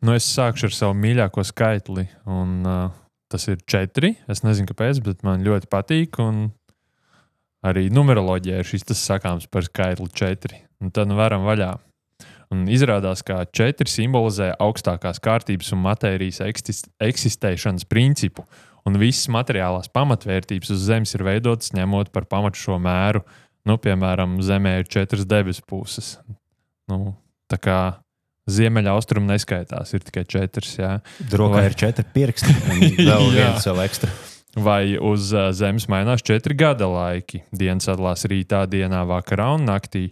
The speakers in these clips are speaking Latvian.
Nu, es sākšu ar savu mīļāko skaitli, un uh, tas ir četri. Es nezinu, kāpēc, bet man ļoti patīk. Arī numeroloģijā ir šis sakāms par skaitli četri. Un tad nu varam vaļā. Un izrādās, ka četri simbolizē augstākās kārtības un matērijas eksistēšanas principu, un visas materiālās pamatvērtības uz Zemes ir veidotas ņemot par pamatu šo mēru. Nu, piemēram, Zemē ir četras debesu puses. Nu, tā kā ziemeļaustrumi neskaitās, ir tikai četras. Drokā ir četri pirksti, vēl viens vēl ekstra. Vai uz Zemes mainās četri gada laiki. Dienas sadalās rītā, dienā, vakarā un naktī.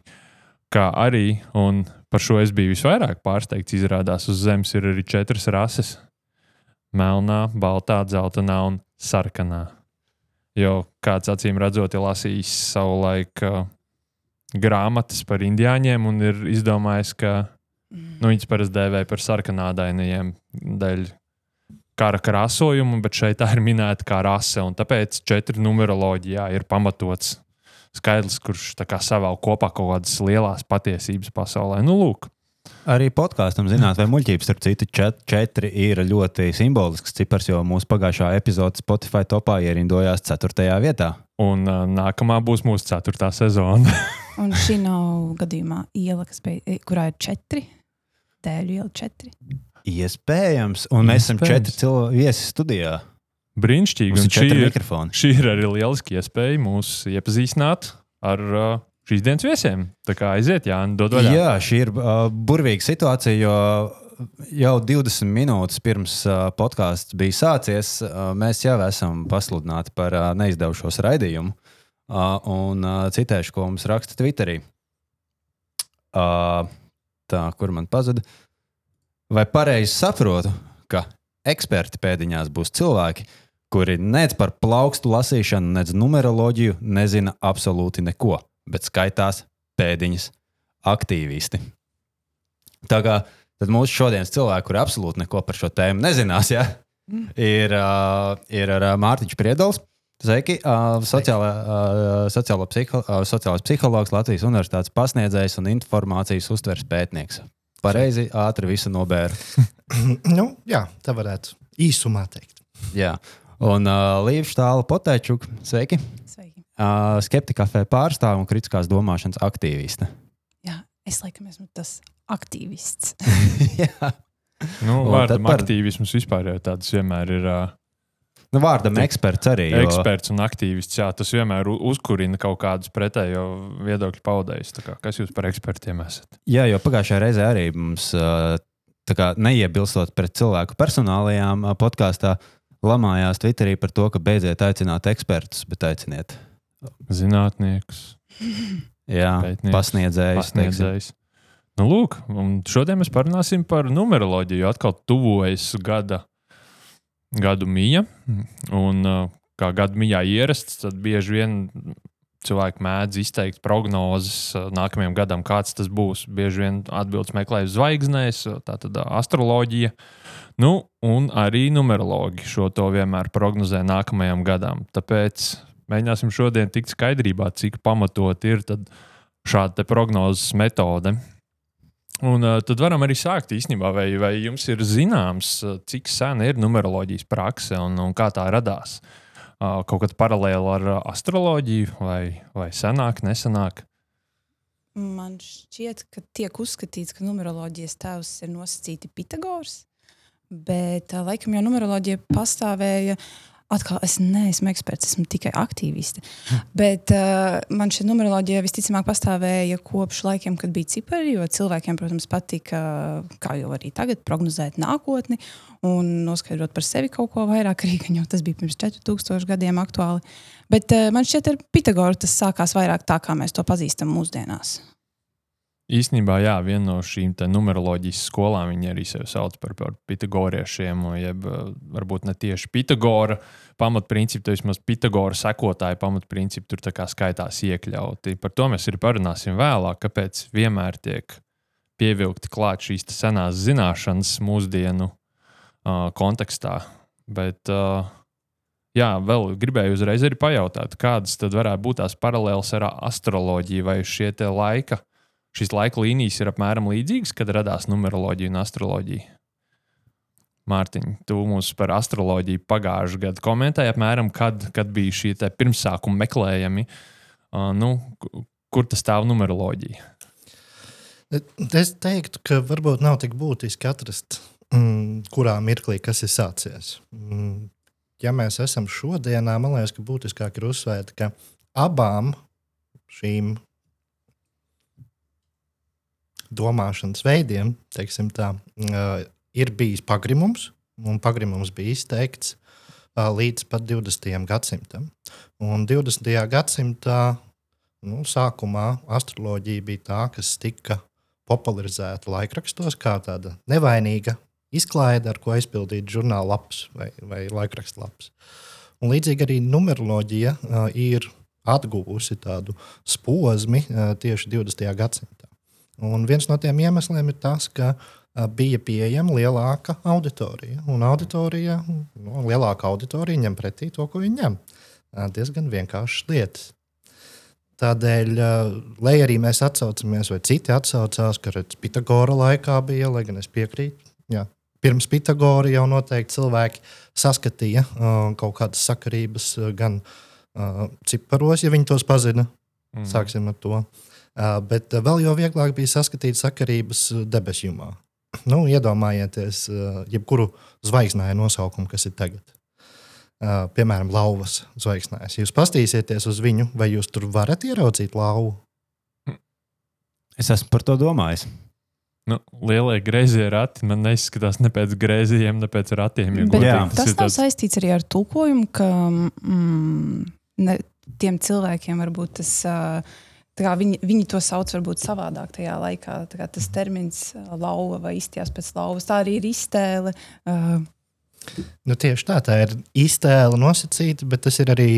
Kā arī, un par šo es biju visvairāk pārsteigts, izrādās, uz Zemes ir arī četras rases melnā, baltā, dzeltenā un sarkanā. Jo kāds acīm redzot, ir lasījis savulaik uh, grāmatas par indiāņiem un ir izdomājis, ka. Nu, viņas parasti dēvēja par sarkanādainiem dēļ kara krāsojumu, bet šeit tā ir minēta kā rase. Tāpēc četri numeroloģijā ir pamatots skaidrs, kurš savēl kopā kaut kādas lielas patiesības pasaulē. Nu, lūk. Arī podkāstam zināt, vai muļķības, starp citu, čet, četri ir ļoti simbolisks cipars, jo mūsu pagājušā epizode Spotify topā ierindojās 4. vietā. Un uh, nākamā būs mūsu 4. sezona. un šī nav gadījumā iela, kurā ir 4 dēļ jau četri. Iespējams, un mēs esam četri cilvēki viesi studijā. Brīnišķīgi. Un šī ir, šī ir arī lieliski iespēja mūs iepazīstināt ar uh, šīs dienas viesiem. Tā kā aiziet, Jānis, dod vaļā. Jā, šī ir uh, burvīga situācija, jo jau 20 minūtes pirms uh, podkāsts bija sācies, uh, mēs jau esam pasludināti par uh, neizdevušos raidījumu. Uh, un uh, citēšu, ko mums raksta Twitterī. Uh, tā, kur man pazuda? Vai pareizi saprotu, ka eksperti pēdiņās būs cilvēki, kuri nec par plaukstu lasīšanu, nec numeroloģiju nezina absolūti neko? bet skaitās pēdiņas aktīvisti. Tā kā mūsu šodienas cilvēki, kuri absolūti neko par šo tēmu nezinās, ja, mm. ir, uh, ir uh, Mārtiņš Priedols. Sveiki, uh, sociālā, uh, sociālo psiho, uh, sociālais psihologs, Latvijas Universitātes pasniedzējs un informācijas uztveres pētnieks. Pareizi, ātri visu nobēra. nu, jā, tā varētu īsumā teikt. Jā, un uh, Līva Štāla Potēčuk, sveiki! uh, skeptikāfē pārstāve un kritiskās domāšanas aktīviste. Jā, es laikam esmu tas aktīvists. Jā. Nu, vārdam par... aktīvisms vispār jau tāds vienmēr ir. Uh... Nu, vārdam Tik, eksperts arī. Jo... Eksperts un aktīvists, jā, tas vienmēr uzkurina kaut kādus pretējo viedokļu paudējus. Kas jūs par ekspertiem esat? Jā, jo pagājušajā reizē arī mums, kā, neiebilstot pret cilvēku personālajām podkāstā, lamājās Twitterī par to, ka beidziet aicināt ekspertus, bet aiciniet Zinātnieks. Jā, Pētnieks, pasniedzējs. pasniedzējs. Nu, lūk, šodien mēs parunāsim par numeroloģiju. Atkal tuvojas gada, gadu mija. Un, kā gadu mijā ierasts, tad bieži vien cilvēki mēdz izteikt prognozes nākamajam gadam, kāds tas būs. Bieži vien atbildes meklē zvaigznēs, tā tad astroloģija. Nu, un arī numerologi šo to vienmēr prognozē nākamajam gadam. Tāpēc Mēģināsim šodien tikt skaidrībā, cik pamatot ir šāda prognozes metode. Un uh, tad varam arī sākt īstenībā, vai, vai jums ir zināms, cik sena ir numeroloģijas prakse un, un kā tā radās. Uh, kaut kāda paralēla ar astroloģiju, vai, vai senāk, nesenāk. Man šķiet, ka tiek uzskatīts, ka numeroloģijas tēvs ir nosacīti Pitagors, bet uh, laikam jau numeroloģija pastāvēja Atkal es neesmu eksperts, esmu tikai aktīviste. Bet uh, man šī numeroloģija visticamāk pastāvēja kopš laikiem, kad bija cipari. Jo cilvēkiem, protams, patika, kā jau arī tagad, prognozēt nākotni un noskaidrot par sevi kaut ko vairāk, arī jo tas bija pirms 4000 gadiem aktuāli. Bet uh, man šķiet, ar Pitagoru tas sākās vairāk tā, kā mēs to pazīstam mūsdienās. Īsnībā, jā, viena no šīm numeroloģijas skolām viņi arī sevi sauc par, par pitagoriešiem, jeb eh, varbūt ne tieši Pitagora pamatprincipi, bet vismaz Pitagora sekotāju pamatprincipi tur skaitās iekļauti. Par to mēs arī parunāsim vēlāk, kāpēc vienmēr tiek pievilkti klāt šīs senās zināšanas mūsdienu uh, kontekstā. Bet, uh, jā, vēl gribēju uzreiz arī pajautāt, kādas tad varētu būt tās paralēlas ar astroloģiju vai šie laika šīs laika līnijas ir apmēram līdzīgas, kad radās numeroloģija un astroloģija? Mārtiņ, tu mums par astroloģiju pagājušajā gadā komentēji, apmēram, kad, kad bija šie pirmsākumi meklējami. Uh, nu, ku- kur tas stāv numeroloģija? Es teiktu, ka varbūt nav tik būtiski atrast, mm, kurā mirklī kas ir sācies. Mm, ja mēs esam šodienā, man liekas, ka būtiskāk ir uzsvērt, ka abām šīm domāšanas veidiem, teiksim tā, ir bijis pagrimums, un pagrimums bija izteikts līdz pat 20. gadsimtam. Un 20. gadsimtā nu, sākumā astroloģija bija tā, kas tika popularizēta laikrakstos kā tāda nevainīga izklaide, ar ko aizpildīt žurnāla lapas vai, vai laikraksta lapas. Un līdzīgi arī numeroloģija uh, ir atguvusi tādu posmu uh, tieši 20. gadsimtā. Un viens no tiem iemesliem ir tas, ka bija pieejama lielāka auditorija. Un auditorija, nu, lielāka auditorija ņem pretī to, ko viņi ņem. Diezgan vienkāršas lietas. Tādēļ, lai arī mēs atcaucamies, vai citi atsaucās, ka Pitagora laikā bija, lai gan es piekrītu, jā, pirms Pitagora jau noteikti cilvēki saskatīja kaut kādas sakarības gan ciparos, ja viņi tos pazina. Mm. Sāksim ar to. Uh, bet uh, vēl jau vieglāk bija saskatīt sakarības uh, debesu jumā. Nu, iedomājieties, uh, jebkuru zvaigznāju nosaukumu, kas ir tagad. Uh, piemēram, lauvas zvaigznājs. Jūs paskatīsieties uz viņu, vai jūs tur varat ieraudzīt lauvu? Es esmu par to domājis. Nu, lielie grazījumi rati man neizskatās ne pēc grazījiem, ne pēc ratiem. Ja Bet godīgi. Jā. tas ir nav tāds- saistīts arī ar tulkojumu, ka mm, ne, tiem cilvēkiem varbūt tas. kā Viņi, viņi to sauc varbūt savādāk tajā laikā. Tas termins lauva vai izties pēc lauvas. Tā arī ir iztēle. ā, Nu, tieši tā, tā ir iztēle nosacīta, bet tas ir arī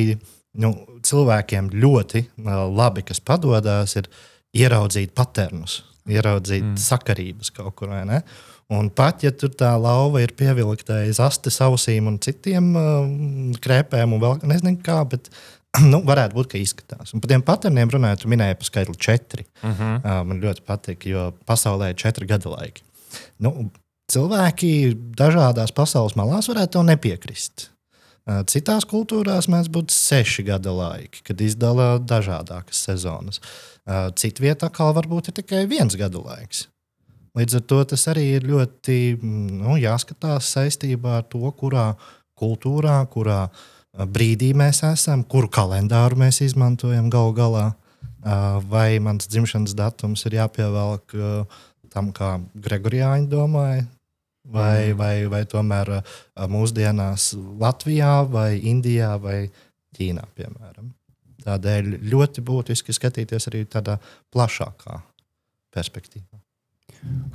nu, cilvēkiem ļoti uh, labi, kas padodas, ir ieraudzīt paternus, ieraudzīt Mm. sakarības kaut kur. vai ne? Un pat ja tur tā lauva ir pievilkta aiz astes ausīm un citiem uh, krēpēm, un vēl nezinu kā, bet nu, varētu būt, ka izskatās. Un par tiem paterniem runājot, tu minēji par skaitli četri. Mhm. Uh, man ļoti patīk, jo pasaulē ir četri gada laiki. Nu, cilvēki dažādās pasaules malās varētu tam nepiekrist. Uh, Citās kultūrās mēs būtu seši gada laiki, kad izdala dažādas sezonas. Uh, Citvietā atkal varbūt ir tikai viens gada laiks. Līdz ar to tas arī ir ļoti mm, nu, jāskatās saistībā ar to, kurā kultūrā, kurā uh, brīdī mēs esam, kuru kalendāru mēs izmantojam galu galā. Uh, Vai mans dzimšanas datums ir jāpievelk uh, tam, kā Gregorijāņi domāja, vai, Mm. vai, vai tomēr mūsdienās Latvijā, vai Indijā, vai Ķīnā, piemēram. Tādēļ ļoti būtiski skatīties arī tādā plašākā perspektīvā.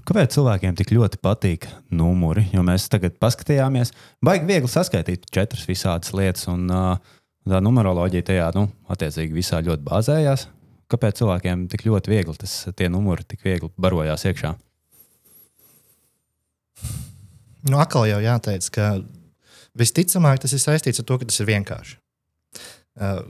Kāpēc cilvēkiem tik ļoti patīk numuri? Jo mēs tagad paskatījāmies, baigi viegli saskaitīt četras visādas lietas, un tā numeroloģija tajā, nu, attiecīgi, visā ļoti bāzējās. Kāpēc cilvēkiem tik ļoti viegli tas, tie numuri tik viegli barojās iekšā? Nu, atkal jau jāteic, ka visticamāk tas ir saistīts ar to, ka tas ir vienkārši. Uh,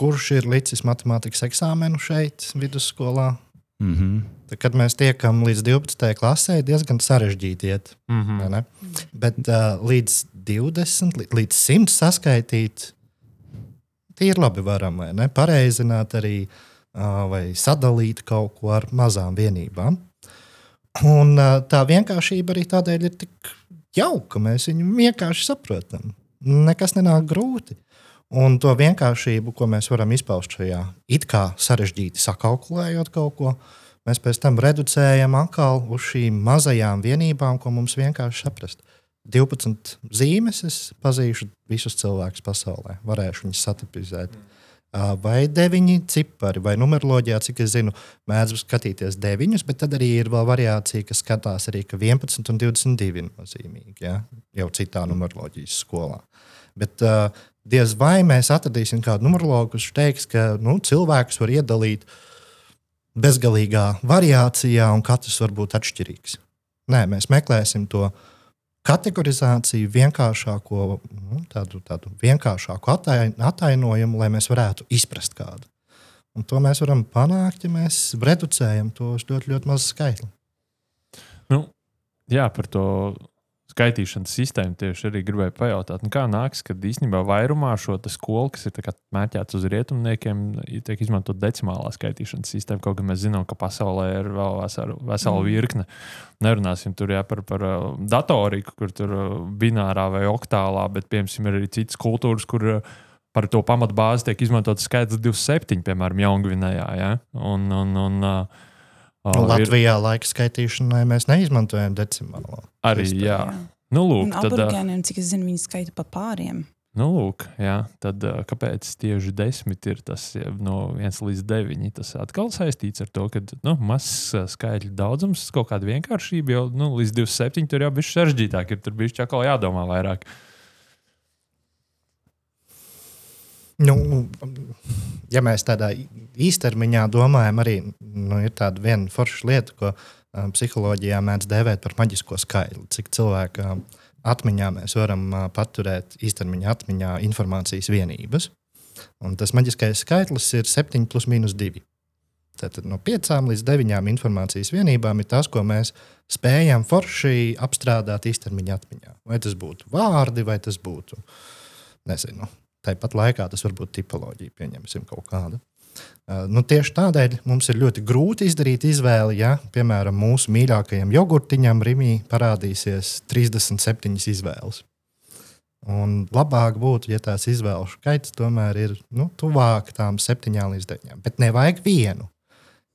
kurš ir licis matemātikas eksāmenu šeit, vidusskolā? Mm -hmm. Tad, kad mēs tiekam līdz 12. klasē, diezgan sarežģīti iet. vai Mhm. ne? Bet uh, līdz 20, li- līdz 100 saskaitīt, tie ir labi varam, vai ne? Pareizināt arī uh, vai sadalīt kaut ko ar mazām vienībām. Un uh, tā vienkāršība arī tādēļ ir tik jauka. Mēs viņu vienkārši saprotam. Nekas nenāk grūti. Un to vienkāršību, ko mēs varam izpaust šajā it kā sarežģīti sakalkulējot kaut ko, mēs pēc tam reducējam atkal uz šīm mazajām vienībām, ko mums vienkārši saprast. 12 zīmes, es pazīšu visus cilvēkus pasaulē, varēšu viņus satipizēt. Ā, Vai deviņi cipari, vai numeroloģijā, cik es zinu, mēdz skatīties deviņus, bet tad arī ir vēl variācija, kas skatās arī, ka 11 un 22 ir nozīmīgi, ja? jau citā numeroloģijas skolā. Bet uh, diez vai mēs atradīsim kādu numerologu, kurš teiks, ka nu, cilvēkus var iedalīt bezgalīgā variācijā, un katrs var būt atšķirīgs. Nē, mēs meklēsim to kategorizāciju, vienkāršāko, nu, tādu, tādu vienkāršāku atainojumu, lai mēs varētu izprast kādu. Un to mēs varam panākt, ja mēs reducējam to uz ļoti, ļoti mazu skaitli. Nu, jā, par to skaitīšanas sistēmu tieši arī gribēju pajautāt, nu, kā nāks, kad īstenībā vairumā šo skolu, kas ir mērķēts uz rietumniekiem, tiek izmantot decimālā skaitīšanas sistēma. Kaut gan mēs zinām, ka pasaulē ir vēl vesela, vesela Mm. virkne. Nerunāsim tur jā, par, par uh, datoriku, kur tur uh, binārā vai oktālā, bet piemēram ir arī citas kultūras, kur uh, par to pamatbāzi tiek izmantots skaits 27, piemēram, Jaungvinējā. Ja? Un, un, un, uh, Uh, ir Latvijā laika skaitīšanai mēs neizmantojam decimālo. arī, sistēmu. jā. Nu, lūk, tad, uh, aborigēniem, cik es zinu, viņi skaita pa pāriem. Nu, lūk, jā, tad uh, kāpēc tieši desmit ir tas ja, no 1 līdz 9? Tas atkal saistīts ar to, ka nu, mazs uh, skaitļu daudzums, kaut kāda vienkāršība, jau nu, līdz 27 tur jau bija sarežģītāk, ir tur bija jādomā vairāk. Nu, ja mēs tādā īstermiņā domājam, arī nu, ir tāda viena forša lieta, ko um, psiholoģijā mēdz dēvēt par maģisko skaitli. Cik cilvēka um, atmiņā mēs varam uh, paturēt īstermiņā atmiņā informācijas vienības. Un tas maģiskais skaitlis ir 7 plus mīnus 2. Tātad no 5 līdz 9 informācijas vienībām ir tas, ko mēs spējam forši apstrādāt īstermiņā atmiņā. Vai tas būtu vārdi, vai tas būtu, nezinu, Tāpat laikā tas var būt tipoloģija, pieņemsim kaut kādu. Uh, nu, tieši tādēļ mums ir ļoti grūti izdarīt izvēli, ja, piemēram, mūsu mīļākajam jogurtiņam Rimī parādīsies 37 izvēles. Un labāk būtu, ja tās izvēles skaits tomēr ir nu, tuvāk tām 7 līdz 9. Bet nevajag vienu,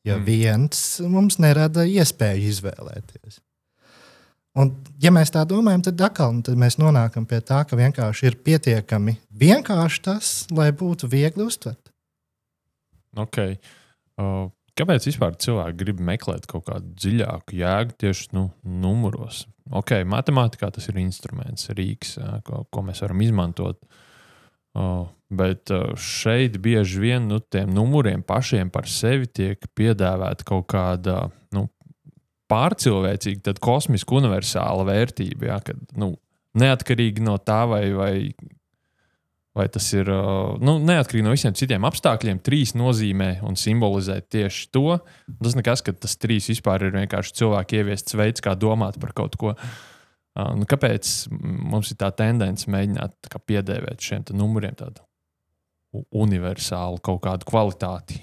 jo mm. viens mums nerada iespēju izvēlēties. Un, ja mēs tā domājam, tad atkal nu, tad mēs nonākam pie tā, ka vienkārši ir pietiekami vienkārši tas, lai būtu viegli uztvert. Okay. Uh, kāpēc vispār cilvēki grib meklēt kaut kādu dziļāku jēgu tieši nu, numuros? Okay, matemātikā tas ir instruments, rīks, ko, ko mēs varam izmantot. Uh, bet šeit bieži vien nu, tiem numuriem pašiem par sevi tiek piedāvāta kaut kāda nu, pārcilvēcīga, tad kosmiska universāla vērtība. Ja, kad, nu, neatkarīgi no tā, vai, vai, vai tas ir nu, neatkarīgi no visiem citiem apstākļiem, trīs nozīmē un simbolizē tieši to. Tas nekas, ka tas trīs vispār ir vienkārši cilvēku ieviests veids, kā domāt par kaut ko. Nu, kāpēc mums ir tā tendence mēģināt tā piedēvēt šiem numuriem tādu universālu kaut kādu kvalitāti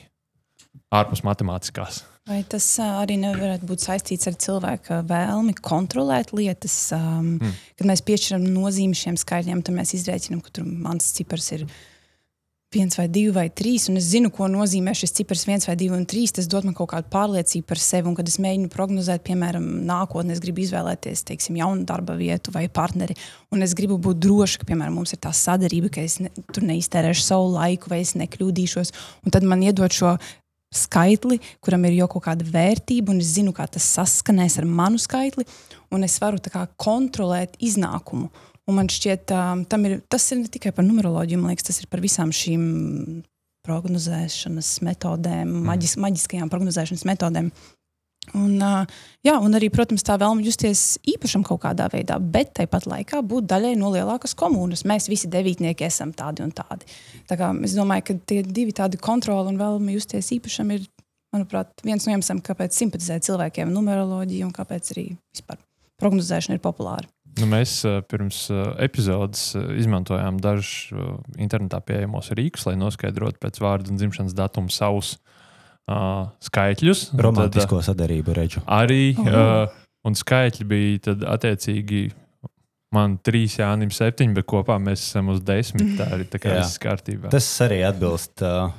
ārpus matemātiskās? Vai tas arī nevarētu būt saistīts ar cilvēka vēlmi kontrolēt lietas? Um, Mm. Kad mēs piešķiram nozīmi šiem skaitļiem, tad mēs izrēķinām, ka mans cipars ir viens vai divi vai trīs. Un es zinu, ko nozīmē šis cipars viens vai divi un trīs. Tas dod man kaut kādu pārliecību par sevi. Un kad es mēģinu prognozēt, piemēram, nākotnē, es gribu izvēlēties, teiksim, jaunu darba vietu vai partneri. Un es gribu būt droša, ka, piemēram, mums ir tā sadarība, ka es ne, tur neiztērēšu savu laiku vai es nekļūdīšos. Un tad man iedod šo skaitli, kuram ir jau kaut kāda vērtība, un es zinu, kā tas saskanēs ar manu skaitli, un es varu kā kontrolēt iznākumu. Un man šķiet, um, ir, tas ir ne tikai par numeroloģiju, man liekas, tas ir par visām šīm prognozēšanas metodēm, mm. maģis, maģiskajām prognozēšanas metodēm. Un, jā, un arī, protams, tā vēlme justies īpašam kaut kādā veidā, bet tāpat laikā būt daļai no lielākas komunas. Mēs visi devītnieki esam tādi un tādi. Tā kā, es domāju, ka tie divi tādi kontroli un vēlme justies īpašam ir, manuprāt, viens no iemesliem, kāpēc simpatizē cilvēkiem numeroloģija un kāpēc arī vispār prognozēšana ir populāra. Nu, mēs pirms epizodes izmantojām dažus internetā pieejamos rīkus, lai noskaidrotu pēc vārdu un dzimšanas datuma savus uh, skaitļus. Un tad, uh, Romantisko sadarību redzu. Arī uh, un skaitļi bija tad attiecīgi. Man trīs, Jānis, septiņi, bet kopā mēs esam uz desmit. Tā arī tā kā viss kārtībā. Tas arī atbilst uh,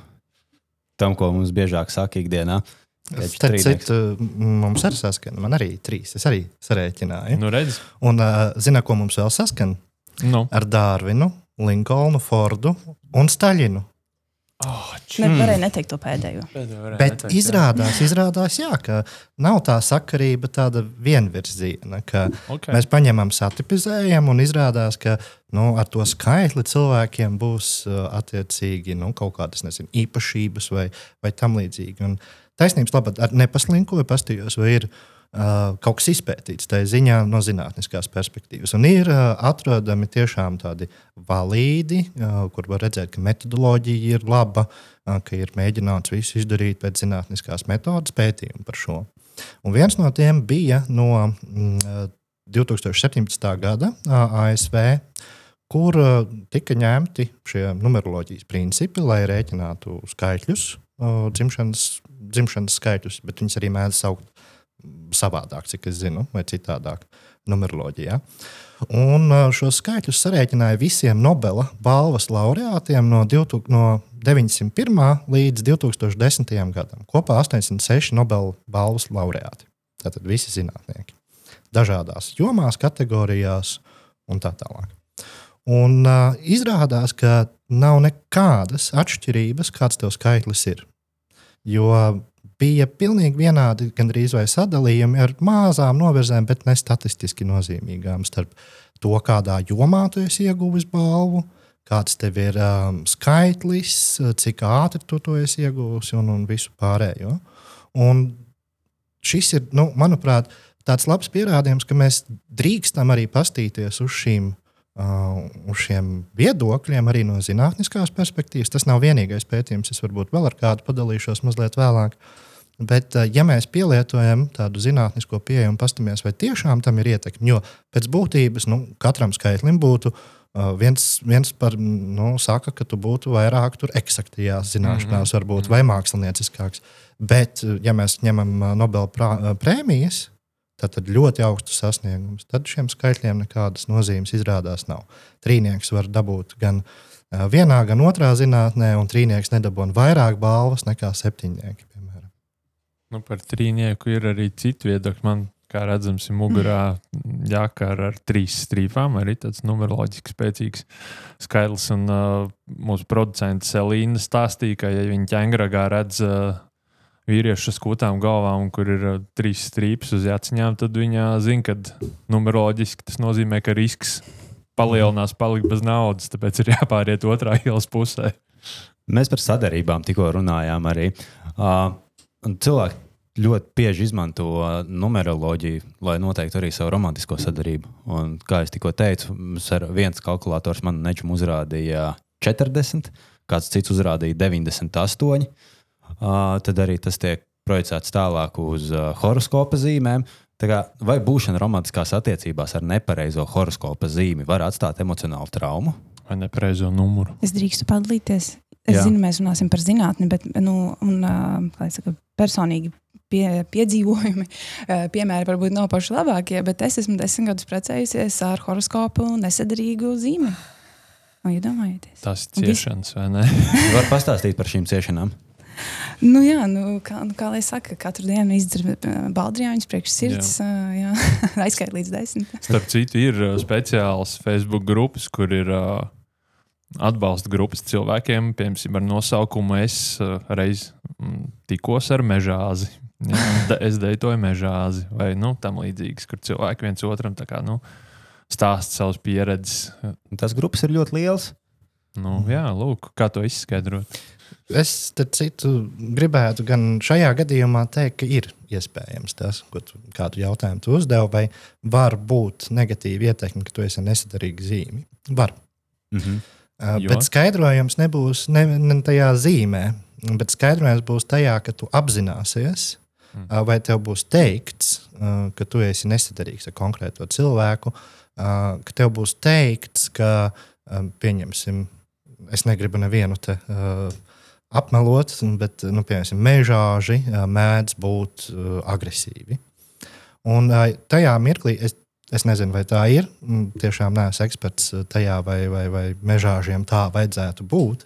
tam, ko mums biežāk saka ikdienā. Trīnieks. citu, mums arī saskan. Man arī trīs. Es arī sarēķināju. Nu, redz, Un uh, zina, ko mums vēl saskan? nu. Ar Dārvinu, Linkolnu, Fordu un Staļinu. Oh, Nevarēja neteikt to pēdējo. Bet izrādās, izrādās jā, ka nav tā sakarība tāda vienvirziena. Ka okay. mēs paņemam, satipizējam, un izrādās, ka nu, ar to skaitli cilvēkiem būs uh, attiecīgi nu, kaut kādas nezinu, īpašības vai, vai tam līdzīgi. Un taisnības labāk, ar nepaslinkoju, pastījos, vai ir uh, kaut kas izpētīts tajā ziņā no zinātniskās perspektīvas. Un ir atrodami tiešām tādi valīdi, kur var redzēt, ka metodoloģija ir laba, ka ir mēģināts visu izdarīt pēc zinātniskās metodas pētījuma par šo. Un viens no tiem bija no mm, uh, 2017. gada ā, ASV, kur tika ņemti šie numeroloģijas principi, lai rēķinātu skaitļus, dzimšanas, dzimšanas skaitļus, bet viņas arī mēdz saukt savādāk, cik es zinu, vai citādāk numeroloģijā. Un ā, šos skaitļus sarēķināja visiem Nobela balvas laureātiem no, 2000, no 901. līdz 2010. gadam. Kopā 86 Nobela balvas laureāti. Tātad visi zinātnieki. Dažādās jomās, kategorijās un tā tālāk. Un uh, izrādās, ka nav nekādas atšķirības, kāds tev skaitlis ir. Jo bija pilnīgi vienādi gandrīz vai sadalījumi ar mazām novirzēm, bet ne statistiski nozīmīgām starp to, kādā jomā tu esi ieguvis balvu, kāds tev ir um, skaitlis, cik ātri tu to esi ieguvis un, un visu pārējo. Un šis ir, nu, manuprāt, tāds labs pierādījums, ka mēs drīkstam arī pastīties uz šīm. Uh, uz šiem viedokļiem, arī no zinātniskās perspektīvas. Tas nav vienīgais pētījums, es varbūt vēl ar kādu padalīšos mazliet vēlāk. Bet, uh, ja mēs pielietojam tādu zinātnisko pieeju un paskatāmies, vai tiešām tam ir ietekme, jo pēc būtības nu, katram skaitlim būtu uh, viens, viens par, nu, saka, ka tu būtu vairāk eksaktajās zināšanās, mm -hmm. varbūt, vai mākslinieckāks. Bet, uh, ja mēs ņemam Nobela prēmijas, Tātad ļoti augstu sasniegumus. Tad šiem skaitļiem nekādas nozīmes izrādās nav. Trīnieks var dabūt gan vienā, gan otrā zinātnē, un trīnieks nedabūna vairāk balvas nekā septiņnieki. Piemēram. Nu, par trīnieku ir arī citi viedokļi. Man, kā redzams, ir mugurā jākar ar trīs strīpām. Arī tāds numeroloģiski spēcīgs skaitlis. Un uh, mūsu producents Selīna stāstīja, ka, ja viņi ķēngragā redz uh, vīriešu skūtām galvām, kur ir uh, trīs strīpas uz jāciņām, tad viņa zina, ka numeroloģiski tas nozīmē, ka risks palielinās, palikt bez naudas. Tāpēc ir jāpāriet otrā ielas pusē. Mēs par sadarbībām tikko runājām arī. Uh, un cilvēki ļoti bieži izmanto uh, numeroloģiju, lai noteiktu arī savu romantisko sadarbību. Un, kā jau tikko teicu, viens kalkulators man nečum uzrādīja 40, kāds cits uzrādīja 98. Uh, tad arī tas tiek projicēts tālāk uz uh, horoskopa zīmēm. Kā, vai būšana romantiskās attiecībās ar nepareizo horoskopa zīmi var atstāt emocionālu traumu? Vai nepareizo numuru? Es drīkstu padalīties. Es Jā. Zinu, mēs runāsim par zinātni, bet nu, un, saka, personīgi pie, piedzīvojumi, piemēri varbūt nav paši labākie, bet es esmu desmit gadus precējusies ar horoskopu nesadarīgu zīmi. Vai iedomājieties? Tas Un ir ciešanas, vai ne? Var pastāstīt par šīm ciešanām. Nu, jā, nu, kā, nu, kā lai saka, katru dienu izdzer baldriāņus priekš sirds, jā. Jā, aizskait līdz desmit. Starp citu, ir uh, speciāls Facebook grupas, kur ir uh, atbalsta grupas cilvēkiem, piemēram, ar nosaukumu Es uh, reiz mm, tikos ar mežāzi. Jā, de- es deitoju mežāzi vai nu, tam līdzīgas, kur cilvēki viens otram kā, nu, stāsta savas pieredzes. Tas grupas ir ļoti liels. Nu, jā, lūk, kā to izskaidrot. Es starp citu gribētu gan šajā gadījumā teikt, ka ir iespējams tas, ko tu, kādu jautājumu tu uzdevi, vai var būt negatīva ietekme, ka tu esi nesadarīga zīme. Var. Mhm. Uh, Jo? Bet skaidrojums nebūs ne, ne tajā zīmē, bet skaidrojums būs tajā, ka tu apzināsies, Mm. vai tev būs teikts, ka tu esi nesadarīgs ar konkrēto cilvēku, ka tev būs teikts, ka, pieņemsim, es negribu nevienu te. Apmelot, bet, nu, piemēram, mežāži mēdz būt uh, agresīvi. Un tajā mirklī es Es nezinu, vai tā ir. Mm, Tiešām neesmu eksperts uh, tajā, vai, vai, vai mežāžiem tā vajadzētu būt.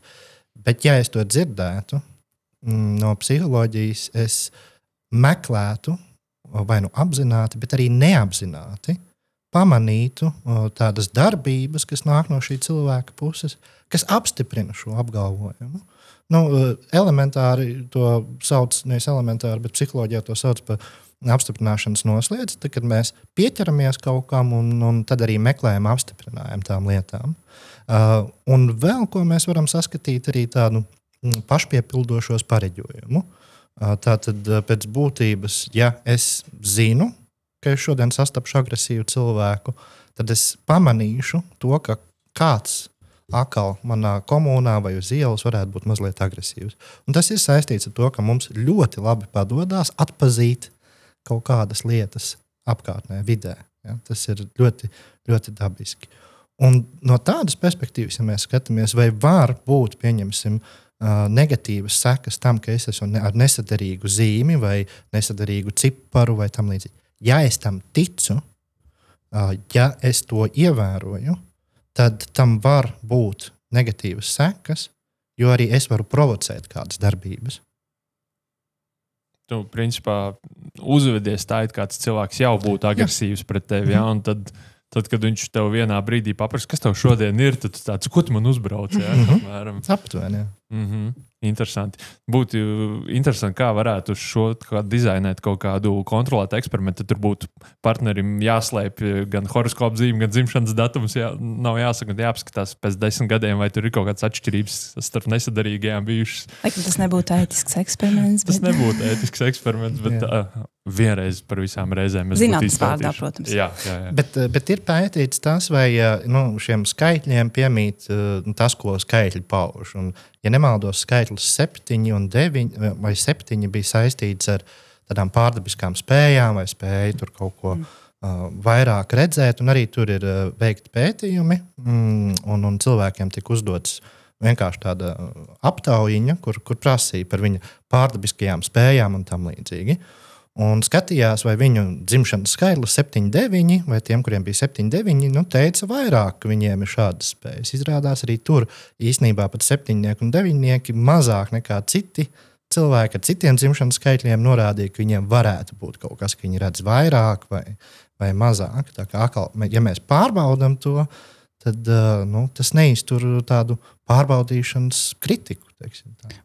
Bet, ja es to dzirdētu mm, no psiholoģijas, es meklētu, vai nu apzināti, bet arī neapzināti, pamanītu tādas darbības, kas nāk no šī cilvēka puses, kas apstiprina šo apgalvojumu. Nu, eh, elementāri to sauc, nevis elementāri, bet psiholoģijā to sauc par apstiprināšanas noslēdzi, tad, kad mēs pieķeramies kaut kam un, un tad arī meklējam apstiprinājumu tām lietām. Uh, un vēl ko mēs varam saskatīt, arī tādu mm, pašpiepildošos pareģojumu. Uh, Tātad uh, pēc būtības, ja es zinu, ka es šodien sastapšu agresīvu cilvēku, tad es pamanīšu to, ka kāds atkal manā komunā vai uz ielas varētu būt mazliet agresīvs. Un tas ir saistīts ar to, ka mums ļoti labi padodas atpazīt kaut kādas lietas apkārtnē, vidē. Ja? Tas ir ļoti, ļoti dabiski. Un no tādas perspektīvas, ja mēs skatāmies, vai var būt, pieņemsim, negatīvas sekas tam, ka es esmu ar nesadarīgu zīmi vai nesadarīgu ciparu vai tam līdzīgi. Ja es tam ticu, ja es to ievēroju, tad tam var būt negatīvas sekas, jo arī es varu provocēt kādas darbības. Tu, principā, uzvedies tā, it kā tas cilvēks jau būtu agresīvs pret tevi. Ja? Un Tad, tad, kad viņš tev vienā brīdī paprasa, kas tev šodien ir, tad tu tāds, ko tu man uzbrauc? Ja? Apmēram. Aptuveni. Mm -hmm. Interesanti. Būtu interesanti, kā varētu uz šo kā dizainēt kaut kādu kontrolētu eksperimentu. Tur būtu partnerim jāslēpj gan horoskopu zīme, gan dzimšanas datums. Jā, nav jāsaka, jāapskatās pēc desmit gadiem, vai tur ir kaut kādas atšķirības starp nesadarīgajām bijušas. Laikam tas nebūtu ētisks eksperiments. Tas bet- nebūtu ētisks eksperiments, bet Jā. Uh, vienreiz par visām reizēm Zinātnes vārdā, protams. Jā, jā, jā. Bet, eh, bet ir pētīts tas, vai eh, nu, šiem skaitļiem piemīt eh, tas, ko skaitļi pauž. Un, ja nemaldos, skaitlis 7 un 9 vai 7 bija saistīts ar tādām pārdabiskām spējām vai spēju tur kaut ko. Mm. Uh, vairāk redzēt, un arī tur ir uh, veikti pētījumi, mm, un, un cilvēkiem tika uzdots vienkārši tāda aptaujiņa, kur, kur prasīja par viņa pārdabiskajām spējām un tam līdzīgi. Un skatījās, vai viņu dzimšanas skaitlis 7, 9, vai tiem, kuriem bija 7, 9, nu, teica vairāk, viņiem ir šādas spējas. Izrādās arī tur īsnībā pat septiņnieki un deviņnieki mazāk nekā citi cilvēki ar citiem dzimšanas skaitļiem norādīja, ka viņiem varētu būt kaut kas, ka viņi redz vairāk vai, vai mazāk. Tā kā ja mēs pārbaudām to, tad uh, nu, tas neiztur tādu pārbaudīšanas kritiku.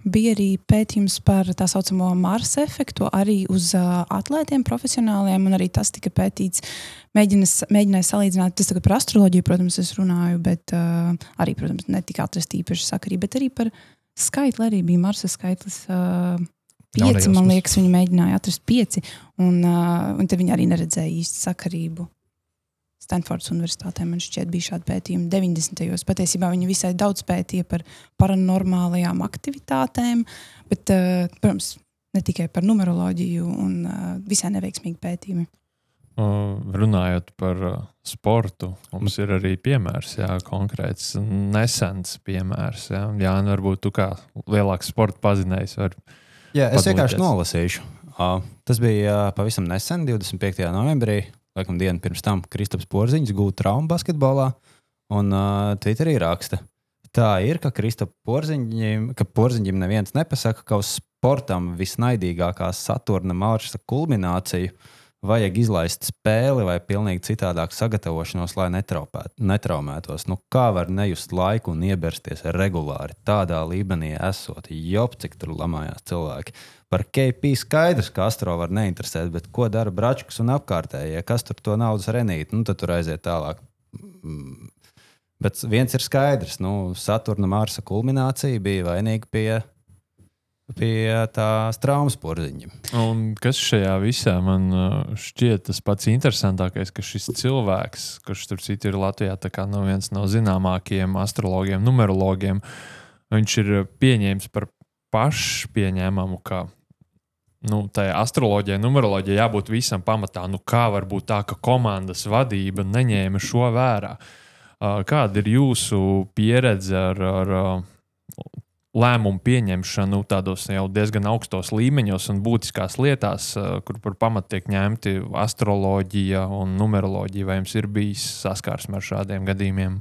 Bija arī pētījums par tā saucamo Marsa efektu, arī uz uh, atlētiem, profesionāliem, un arī tas tika pētīts. Mēģinas, mēģināja salīdzināt, tas tagad par astroloģiju, protams, es runāju, bet uh, arī, protams, netika atrasta īpaša sakarība, bet arī par skaitli arī bija Marsa skaitlis. Uh, Pieci, man liekas, viņi mēģināja atrast pieci, un, uh, un tad viņi arī neredzēja īsti sakarību. Stanfordas Universitātē man šķiet, bija šādi pētījumi 90. gados. Patiesībā viņi visai daudz pētīja par paranormālajām aktivitātēm, bet, uh, protams, ne tikai par numeroloģiju, un uh, visai neveiksmīgi pētījumi. Runājot par uh, sportu, mums ir arī piemērs, jā, konkrēts, nesens piemērs. Jā, jā nu varbūt tu kā lielāks sporta pazinējs. Var... Jā, es Padalīties. vienkārši nolasīšu. Tas bija pavisam nesen, 25. novembrī. Laikam dienu pirms tam Kristaps Porziņš gūta traumu basketbolā. Un uh, Twitterī raksta, tā ir, ka Kristapam Porziņam, ka Porziņam neviens nepasaka, ka uz sportam visnaidīgākā Saturna marša kulmināciju vajag izlaist spēli vai pilnīgi citādāk sagatavošanos, lai netraupēt- netraumētos. Nu, kā var nejust laiku un iebersties regulāri tādā līmenī, esot jop, cik tur lamājās cilvēki. Par KP skaidrs, ka Astro var neinteresēt, bet ko dara Bračkas un apkārtējie, kas tur to naudas renīt, nu tad tur aiziet tālāk. Mm. Bet viens ir skaidrs, nu, Saturna Marsa kulminācija bija vainīga pie, pie tā traumas porziņa. Un kas šajā visā man uh, šķiet tas pats interesantākais, ka šis cilvēks, kurš tur citur ir Latvijā, tā kā no viens no zināmākajiem astrologiem, numerologiem, viņš ir pieņēmis par pašpieņēmumu, ka nu, tai astroloģijai, numeroloģijai jābūt visam pamatā. Nu, kā var būt tā, ka komandas vadība neņēma šo vērā? Uh, Kāda ir jūsu pieredze ar, ar uh, lēmumu pieņemšanu tādos jau diezgan augstos līmeņos un būtiskās lietās, uh, kur par pamatu tiek ņemti astroloģija un numeroloģija? Vai jums ir bijis saskarsme ar šādiem gadījumiem?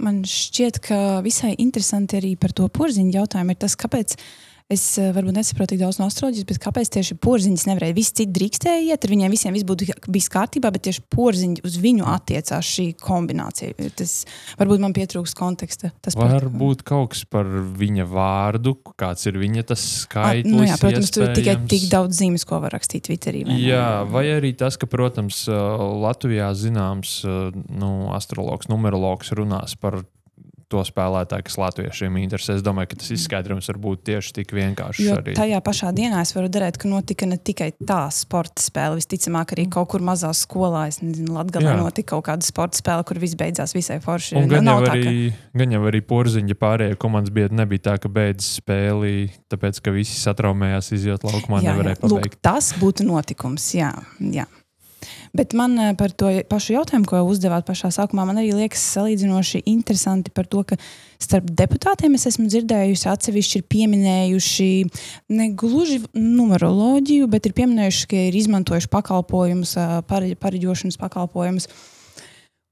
Man šķiet, ka visai interesanti arī par to porziņu jautājumu ir tas, kāpēc. Es eh, varbūt nesaprotu tik daudz no astroloģijas, bet kāpēc tieši porziņš nevarēja? Visi citi drīkstēja iet, ar viņiem visiem viss būtu bijis kārtībā, bet tieši porziņš uz viņu attiecās šī kombinācija. Tas varbūt man pietrūks konteksta. Tas par- Varbūt kaut kas par viņa vārdu, kāds ir viņa tas Ah, skaitlis. nu jā, protams, tur ir tikai tik daudz zīmes, ko var rakstīt Twitterī. vai? Jā, vai arī tas, ka, protams, uh, Latvijā zināms uh, nu, astrologs, numerologs runās par to spēlētāju, kas latviešiem interesē. Es domāju, ka tas izskaidrojums var būt tieši tik vienkāršs. Jo arī. tajā pašā dienā es varu redzēt, ka notika ne tikai tā sporta spēle, visticamāk, arī kaut kur mazā skolā. Es nezinu, Latvijā Jā. notika kaut kāda sporta spēle, kur viss beidzās visai forši. Un Nu, gan, nav jau tā, ka- arī, gan jau arī porziņa pārējie komandas biedri nebija tā, ka beidz spēli, tāpēc ka visi satraumējās, izjūt laukumā, Jā, jā. nevarēja Lūk, pabeigt. tas būtu notikums. Jā, jā. Bet man eh, par to pašu jautājumu, ko uzdevāt pašā sākumā, man arī liekas salīdzinoši interesanti par to, ka starp deputātiem es esmu dzirdējusi, atsevišķi ir pieminējuši ne gluži numeroloģiju, bet ir pieminējuši, ka ir izmantojuši pakalpojumus, pareģošanas pakalpojumus.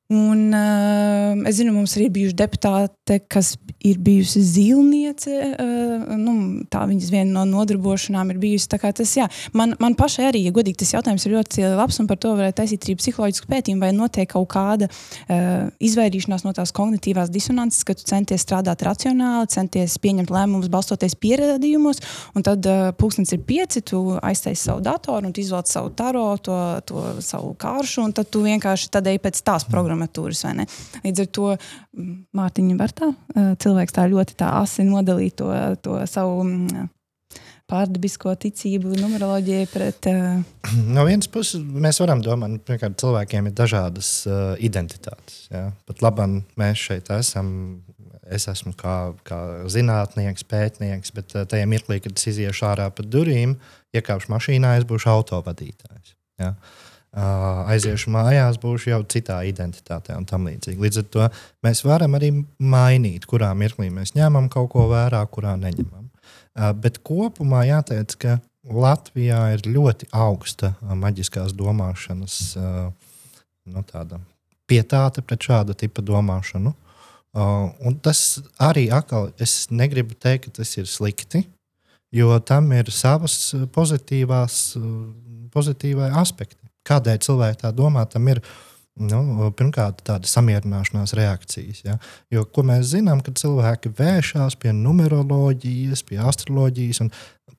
Un, uh, es zinu, mums arī ir bijuši deputāte, kas ir bijusi zīlniece. Uh, nu, tā viņas viena no nodarbošanām ir bijusi. Tas, jā, man, man pašai arī, ja godīgi, tas jautājums ir ļoti labs, un par to varētu taisīt arī psiholoģisku pētījumu, vai notiek kaut kāda uh, izvairīšanās no tās kognitīvās disonances, ka tu centies strādāt racionāli, centies pieņemt lēmumus balstoties pierādījumos, un tad uh, pulkstenis ir pieci, tu aiztaisi savu datoru un izvēlējies savu taro, to, to savu kāršu, un tad tu vienkārši tad ej pēc tās programmas programmatūras. Līdz ar to Mārtiņa var tā, cilvēks tā ļoti tā asi nodalīt to, to savu pārdabisko ticību, numeroloģiju pret. Uh... No vienas puses, mēs varam domāt, ka nu, cilvēkiem ir dažādas uh, identitātes. Ja? Pat labi, mēs šeit esam. Es esmu kā, kā zinātnieks, pētnieks, bet uh, tajā mirklī, kad es iziešu ārā pa durvīm, iekāpšu mašīnā, es būšu autovadītājs. Ja? Uh, aiziešu mājās, būšu jau citā identitātē un tam līdzīgi. Līdz ar to mēs varam arī mainīt, kurā mirklī mēs ņemam kaut ko vērā, kurā neņemam. Bet kopumā jāteic, ka Latvijā ir ļoti augsta maģiskās domāšanas nu, pietāte pret šāda tipa domāšanu. Un tas arī atkal, es negribu teikt, ka tas ir slikti, jo tam ir savas pozitīvās, pozitīvā aspekti. Kādēļ cilvēki tā domā, tam ir nu, pirmkārt tāda samierināšanās reakcijas. Ja? Jo mēs zinām, ka cilvēki vēršas pie numeroloģijas, pie astroloģijas.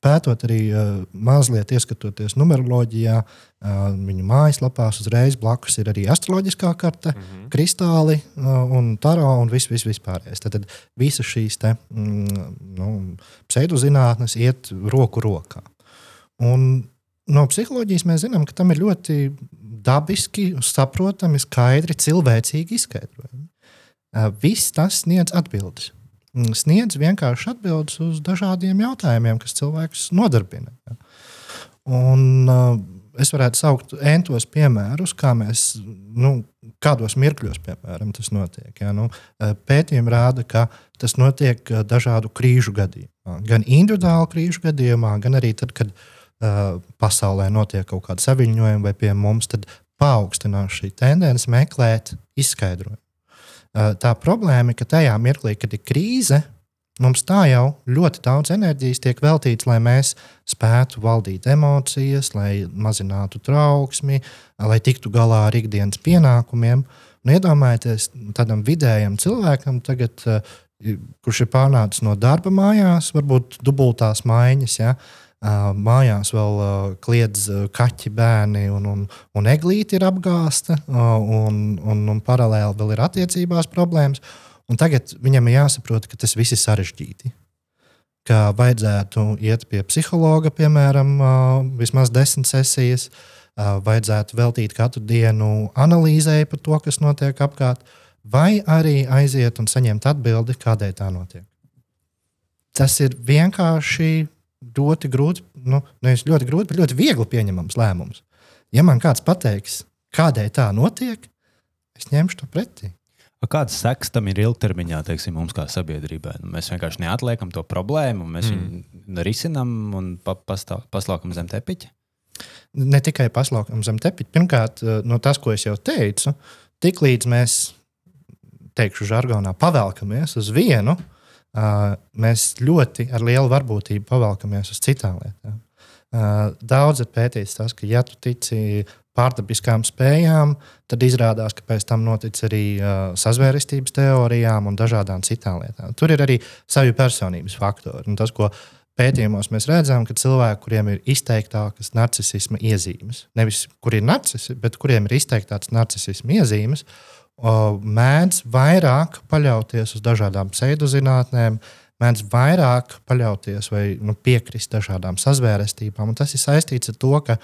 Pētot arī uh, mazliet, ieskatoties numeroloģijā, uh, viņu mājaslapās uzreiz blakus ir arī astroloģiskā karte, mm -hmm. kristāli uh, un taro un viss, viss vispārējais. Tad, tad visas šīs te, mm, nu, pseidozinātnes iet roku rokā. Un no psiholoģijas mēs zinām, ka tam ir ļoti dabiski, saprotami, skaidri, cilvēcīgi izskaidrojumi. Viss tas sniedz atbildes. Sniedz vienkārši atbildes uz dažādiem jautājumiem, kas cilvēkus nodarbina. Un, es varētu saukt entos piemērus, kā mēs, nu, kādos mirkļos, piemēram, tas notiek. Ja? Nu, pētījumi rāda, ka tas notiek dažādu krīžu gadījumā. Gan individuālu krīžu gadījumā, gan arī tad, kad uh, pasaulē notiek kaut kāda saviņojuma, vai pie mums, tad paaugstinās šī tendence meklēt izskaidrojumu. Tā problēma ir, ka tajā mirklī, kad ir krīze, mums tā jau ļoti daudz enerģijas tiek veltīts, lai mēs spētu valdīt emocijas, lai mazinātu trauksmi, lai tiktu galā ar ikdienas pienākumiem. Un iedomājieties, tādam vidējam cilvēkam, tagad, kurš ir pārnācis no darba mājās, varbūt dubultās maiņas. Ja, uh, Mājās vēl kliedz kaķi, bērni un, un, un eglīti ir apgāsta, un, un, un paralēli vēl ir attiecībās problēmas. Un tagad viņam ir jāsaprot, ka tas viss ir sarežģīti. Ka vajadzētu iet pie psihologa, piemēram, vismaz desmit sesijas, vajadzētu veltīt katru dienu analīzē par to, kas notiek apkārt, vai arī aiziet un saņemt atbildi, kādēļ tā notiek. Tas ir vienkārši ļoti grūti, nu, nevis ļoti grūti, bet ļoti viegli pieņemams lēmums. Ja man kāds pateiks, kādēļ tā notiek, es ņemšu to pretī. Kādas sekas tam ir ilgtermiņā, teiksim, mums kā sabiedrībai? Nu, mēs vienkārši neatliekam to problēmu, mēs mm. viņu risinām un pa, pastāv, paslaukam zem tepiņa. Ne tikai paslaukam zem tepiņa. Pirmkārt, eh, no tas, ko es jau teicu, tiklīdz mēs, teikšu, žargonā pavelkamies uz vienu, uh, mēs ļoti ar lielu varbūtību pavalkamies uz citām lietām. Daudz ir pētīts tas, ka, ja tu tici pārdabiskām spējām, tad izrādās, ka pēc tam notic arī sazvērestības teorijām un dažādām citām lietām. Tur ir arī savi personības faktori. Un tas, ko pētījumos mēs redzam, ka cilvēki, kuriem ir izteiktākas narcisma iezīmes, nevis kuriem ir narcisi, bet kuriem ir izteiktākas narcisma iezīmes, uh, mēdz vairāk paļauties uz dažādām pseidozinātnēm, mēdz vairāk paļauties vai nu, piekrist dažādām sazvērestībām. Un tas ir saistīts ar to, ka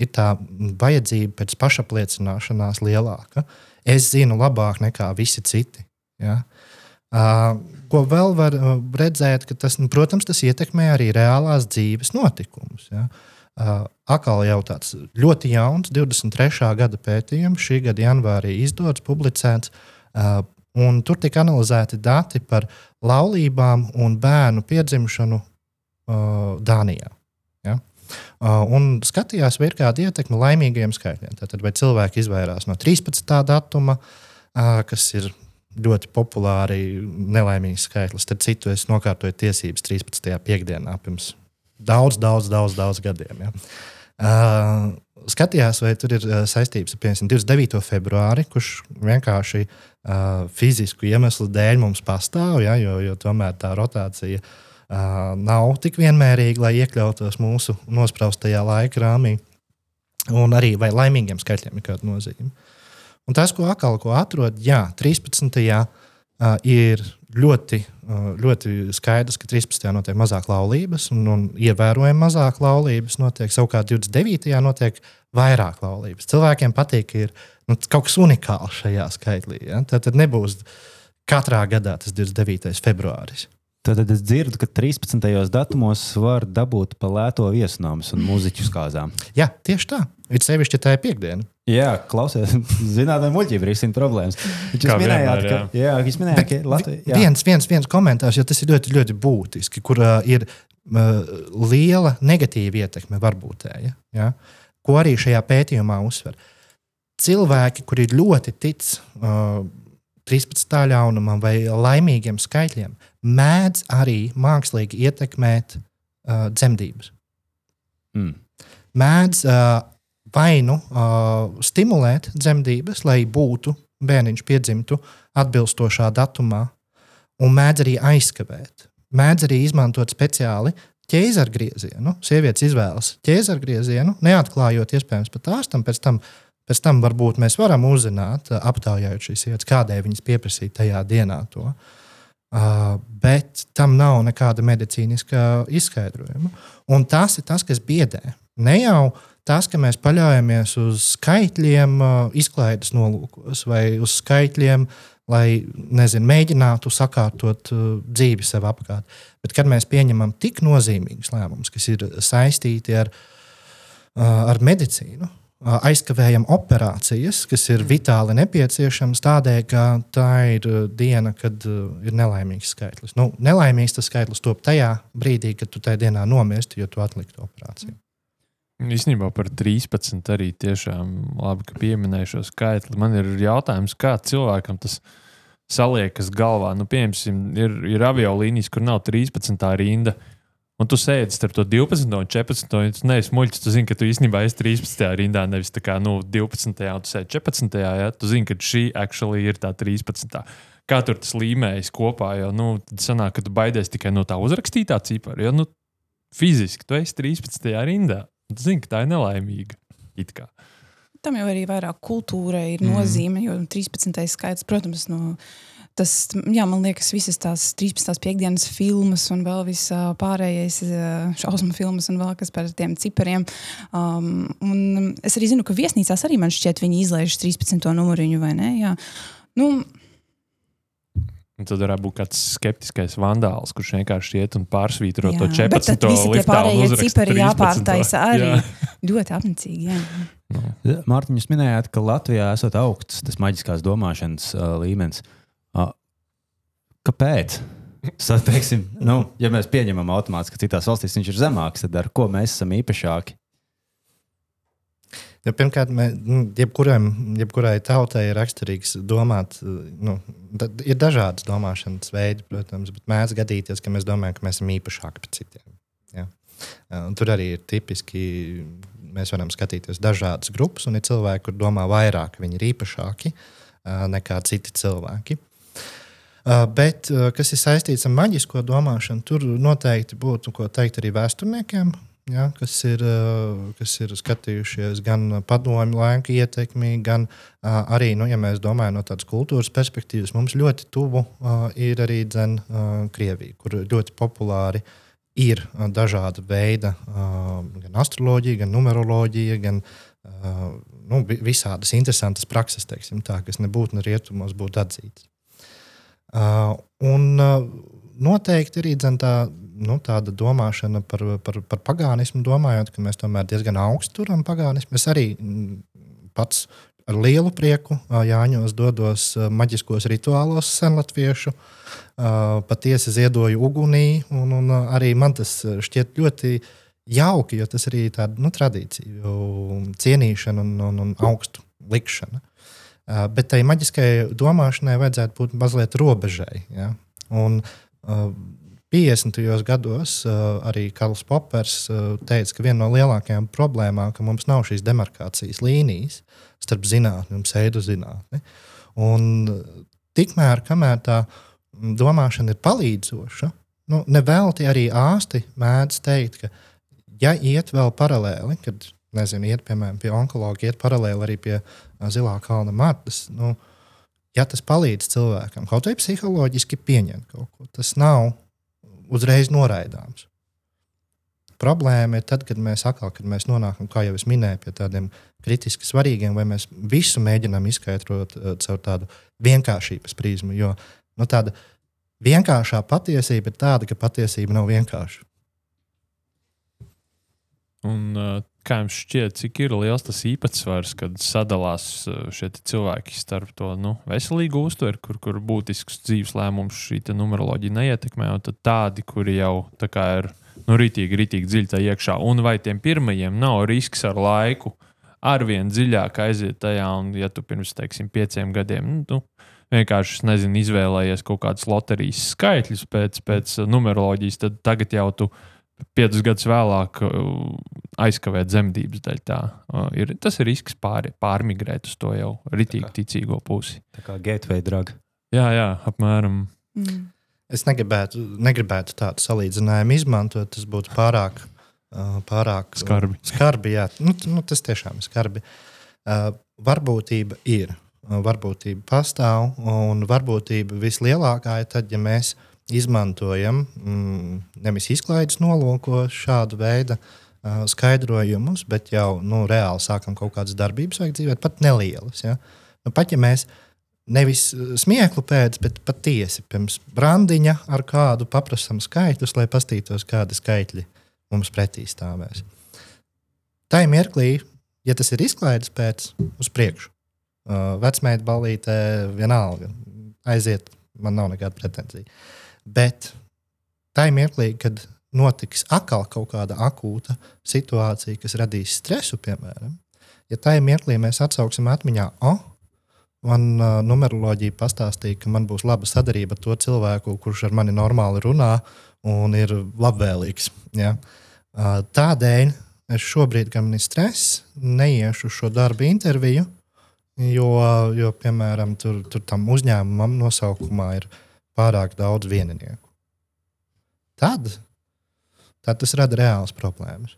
ir tā vajadzība pēc pašapliecināšanās lielāka. Es zinu labāk nekā visi citi. Ja? Uh, ko vēl var redzēt, ka tas, nu, protams, tas ietekmē arī reālās dzīves notikumus. Ja? Uh, atkal jau tāds ļoti jauns, 23. gada pētījums, šī gada janvārī izdots, publicēts. Uh, tur tika analizēti dati par laulībām un bērnu piedzimšanu uh, Dānijā. Ja? Uh, un skatījās, vai ir kāda ietekme laimīgiem skaitļiem. Tātad, vai cilvēki izvairās no 13. datuma, uh, kas ir ļoti populāri nelaimīgs skaitlis. Tad citu es nokārtoju tiesības 13. piekdienā pirms daudz, daudz, daudz, daudz gadiem. Ja. Uh, skatījās, vai tur ir uh, saistības ar piemēram, 29. februāri, kurš vienkārši uh, fizisku iemeslu dēļ mums pastāv, ja, jo, jo tomēr tā rotācija uh, nav tik vienmērīga, lai iekļautos mūsu nospraustajā laika rāmī. Un arī vai laimīgiem skaitļiem ir kāda nozīme. Un tas, ko atkal ko atrod, jā, 13. Uh, ir ļoti, ļoti skaidrs, ka 13. notiek mazāk laulības, un, un ievērojami mazāk laulības notiek. Savukārt 29. notiek vairāk laulības. Cilvēkiem patīk, ka ir nu, kaut kas unikāls šajā skaitlī. Ja? Tad, tad nebūs katrā gadā tas 29. februāris. Tad es dzirdu, ka 13. datumos var dabūt pa lēto viesnāmas un mūziķu skāzām. Jā, tieši tā. Ir sevišķi, ja tā ir piekdiena. Jā, klausies, zinātnē, muļķība risina problēmas. Jūs Kā minējāt, vienmēr, ka, jā. jā, jūs minējāt, ka Latvija. Viens, viens, viens komentārs, jo tas ir ļoti, ļoti būtiski, kur uh, ir uh, liela negatīva ietekme varbūtēja. Ja? Ko arī šajā pētījumā uzsver. Cilvēki, kuri ļoti tic uh, 13. ļaunumam vai laimīgiem skaitļiem, mēdz arī mākslīgi ietekmēt uh, dzemdības. Mm. Mēdz uh, vai nu uh, stimulēt dzemdības, lai būtu bērniņš piedzimtu atbilstošā datumā, un mēdz arī aizkavēt. Mēdz arī izmantot speciāli ķēzargriezienu. Sievietes izvēlas ķēzargriezienu, neatklājot iespējams pat ārstam. Pēc tam, pēc tam varbūt mēs varam uzzināt, aptaujājot šīs sievietes, kādēļ viņas pieprasīja tajā dienā to. Uh, bet tam nav nekāda medicīniska izskaidrojuma. Un tas ir tas, kas biedē. Ne jau tas, ka mēs paļaujamies uz skaitļiem, uh, izklaides nolūkos vai uz skaitļiem, lai nezinu, mēģinātu sakārtot uh, dzīvi sev apkārt. Bet kad mēs pieņemam tik nozīmīgus lēmumus, kas ir saistīti ar, uh, ar medicīnu, uh, aizkavējam operācijas, kas ir vitāli nepieciešamas tādēļ, ka tā ir uh, diena, kad uh, ir nelaimīgs skaitlis. Nu, nelaimīgs tas skaitlis top tajā brīdī, kad tu tajā dienā nomirsti, jo tu atliktu operāciju. Īstenībā par 13 arī tiešām labi, ka pieminēju šo skaitli. Man ir jautājums, kā cilvēkam tas saliekas galvā. Nu, piemēram, ir, ir aviolīnijas, kur nav 13. rinda. Un tu sēdi starp to 12 un 14. Un tu neesi muļķis. Tu zini, ka tu īstenībā esi 13. rindā, nevis tā kā nu, 12. un tu sēdi 14. Ja? Tu zini, ka šī actually ir tā 13. Kā tur tas līmējis kopā, jo nu, tad sanāk, ka tu baidies tikai no tā uzrakstītā cipara. Jo nu, fiziski tu esi 13. rindā. Tu zini, ka tā ir nelaimīga. It kā. Tam jau arī vairāk kultūrai ir nozīme, jo 13. skaits, protams, no, tas, jā, man liekas, visas tās 13. piekdienas filmas un vēl viss ā, pārējais šausmu filmas un vēl kas par tiem cipariem. Um, un es arī zinu, ka viesnīcās arī man šķiet, viņi izlaiž 13. numuriņu vai ne? Jā. Nu, Un tad varētu būt kāds skeptiskais vandāls, kurš vienkārši iet un pārsvītro jā. to Bet 14. tad visi tie liftā un pārējie cipari 13. jāpārtaisa arī. Jā. Ļoti apnicīgi, jā. Mārtiņ, jūs minējāt, ka Latvijā esat augsts tas maģiskās domāšanas uh, līmenis. Uh, kāpēc? Sa, teiksim, nu, ja mēs pieņemam automātiski, ka citās valstīs viņš ir zemāks, tad ar ko mēs esam īpašāki? Ja, pirmkārt, mē, nu, jebkuram, jebkurai tautai ir raksturīgs domāt. Nu, tad ir dažādas domāšanas veidi, protams, bet mēdz gadīties, ka mēs domājam, ka mēs esam īpašāki par citiem. Ja? Un tur arī ir tipiski, mēs varam skatīties dažādas grupas, un ir cilvēki, kur domā vairāk, viņi ir īpašāki nekā citi cilvēki. Uh, bet, uh, kas ir saistīts ar maģisko domāšanu, tur noteikti būtu ko teikt arī vēsturniekiem, ja, kas, ir, uh, kas ir skatījušies gan padomju laika ietekmi, gan arī, nu, ja mēs domājam no tādas kultūras perspektīvas, mums ļoti tuvu ir arī dzen, Krievija, kur ļoti populāri ir dažāda veida gan astroloģija, gan numeroloģija, gan nu, vi- visādas interesantas prakses, teiksim, tā, kas nebūtu ne rietumos būtu atzītas. Uh, un uh, noteikti arī tā nu, tāda domāšana par, par, par pagānismu, domājot, ka mēs tomēr diezgan augstu turam pagānismu. Es arī mm, pats ar lielu prieku Jāņos dodos maģiskos rituālos senlatviešu. Patiesi ziedoju ugunī, un, un arī man tas šķiet ļoti jauki, jo tas arī ir tāda nu, tradīcija, cienīšana un, un, un augstu likšana. Bet tai maģiskajai domāšanai vajadzētu būt mazliet robežai. Ja? Un, uh, 50. gados uh, arī Karls Popers uh, teica, ka viena no lielākajām problēmām ka mums nav šīs demarkācijas līnijas starp zinātnē un pseidozinātni. Un tikmēr, kamēr tā domāšana ir palīdzoša, nu, nevelti arī ārsti mēdz teikt, ka, ja iet vēl paralēli, kad nezinu, iet piemēram pie onkologa, iet paralēli arī pie uh, zilā kalna matas. Nu, ja tas palīdz cilvēkam, kaut vai psiholoģiski pieņemt kaut ko, tas nav uzreiz noraidāms. Problēma ir tad, kad mēs atkal, kad mēs nonākam, kā jau es minēju, pie tādiem kritiski svarīgiem, vai mēs visu mēģinām izskaidrot caur tādu vienkāršības prizmu. Jo nu, tāda vienkāršā patiesība ir tāda, ka patiesība nav vienkārša. Un, uh, kā jums šķiet, cik ir liels tas īpatsvars, kad sadalās uh, šie cilvēki starp to nu, veselīgu uztveri, kur, kur būtisks dzīves lēmums šī numeroloģija neietekmē, un tādi, kuri jau tā ir nu, rītīgi, rītīgi dziļi tajā iekšā, un vai tiem pirmajiem nav risks ar laiku arvien dziļāk aiziet tajā, un ja tu pirms, teiksim, pieciem gadiem, nu, vienkārši, nezinu, izvēlējies kaut kādus loterijas skaitļus pēc, pēc numeroloģijas, tad tagad jau tu piecus gadus vēlāk uh, aizkavēt zemdības dēļ. Tā, uh, ir, tas ir risks pār, pārmigrēt uz to jau ritīgi ticīgo pusi. Tā kā gateway drug. Jā, jā, apmēram. Mm. Es negribētu, negribētu tādu salīdzinājumu izmantot. Tas būtu pārāk, uh, pārāk skarbi. skarbi jā. Nu, nu, tas tiešām ir skarbi. Varbūtība ir. Varbūtība pastāv, un varbūtība vislielākā ir tad, ja mēs mēs izmantojam mm, nevis izklaides nolūkos šādu veidu uh, skaidrojumus, bet jau nu, reāli sākam kaut kādas darbības veikt dzīvē, pat nelielas. Ja? Nu, pat ja mēs nevis smieklu pēc, bet patiesi pirms brandiņa ar kādu paprasam skaitļus, lai pastītos, kādi skaitļi mums pretī stāvēs. Tā ir mirklī, ja tas ir izklaides pēc, uz priekšu. Uh, Vecmēta balītē vienalga aiziet, man nav nekāda pretenzija. Uh, Bet ir mirklī, kad notiks atkal kaut kāda akūta situācija, kas radīs stresu, piemēram, ja ir mirklī, mēs atsauksim atmiņā, oh, man uh, numeroloģija pastāstīja, ka man būs laba sadarbība ar to cilvēku, kurš ar mani normāli runā un ir labvēlīgs. Ja? Uh, tādēļ es šobrīd, kad man ir stress, neiešu šo darbu interviju, jo, jo piemēram, tur, tur tam uzņēmumam nosaukumā ir pārāk daudz vieninieku. Tad, tad tas rada reālas problēmas.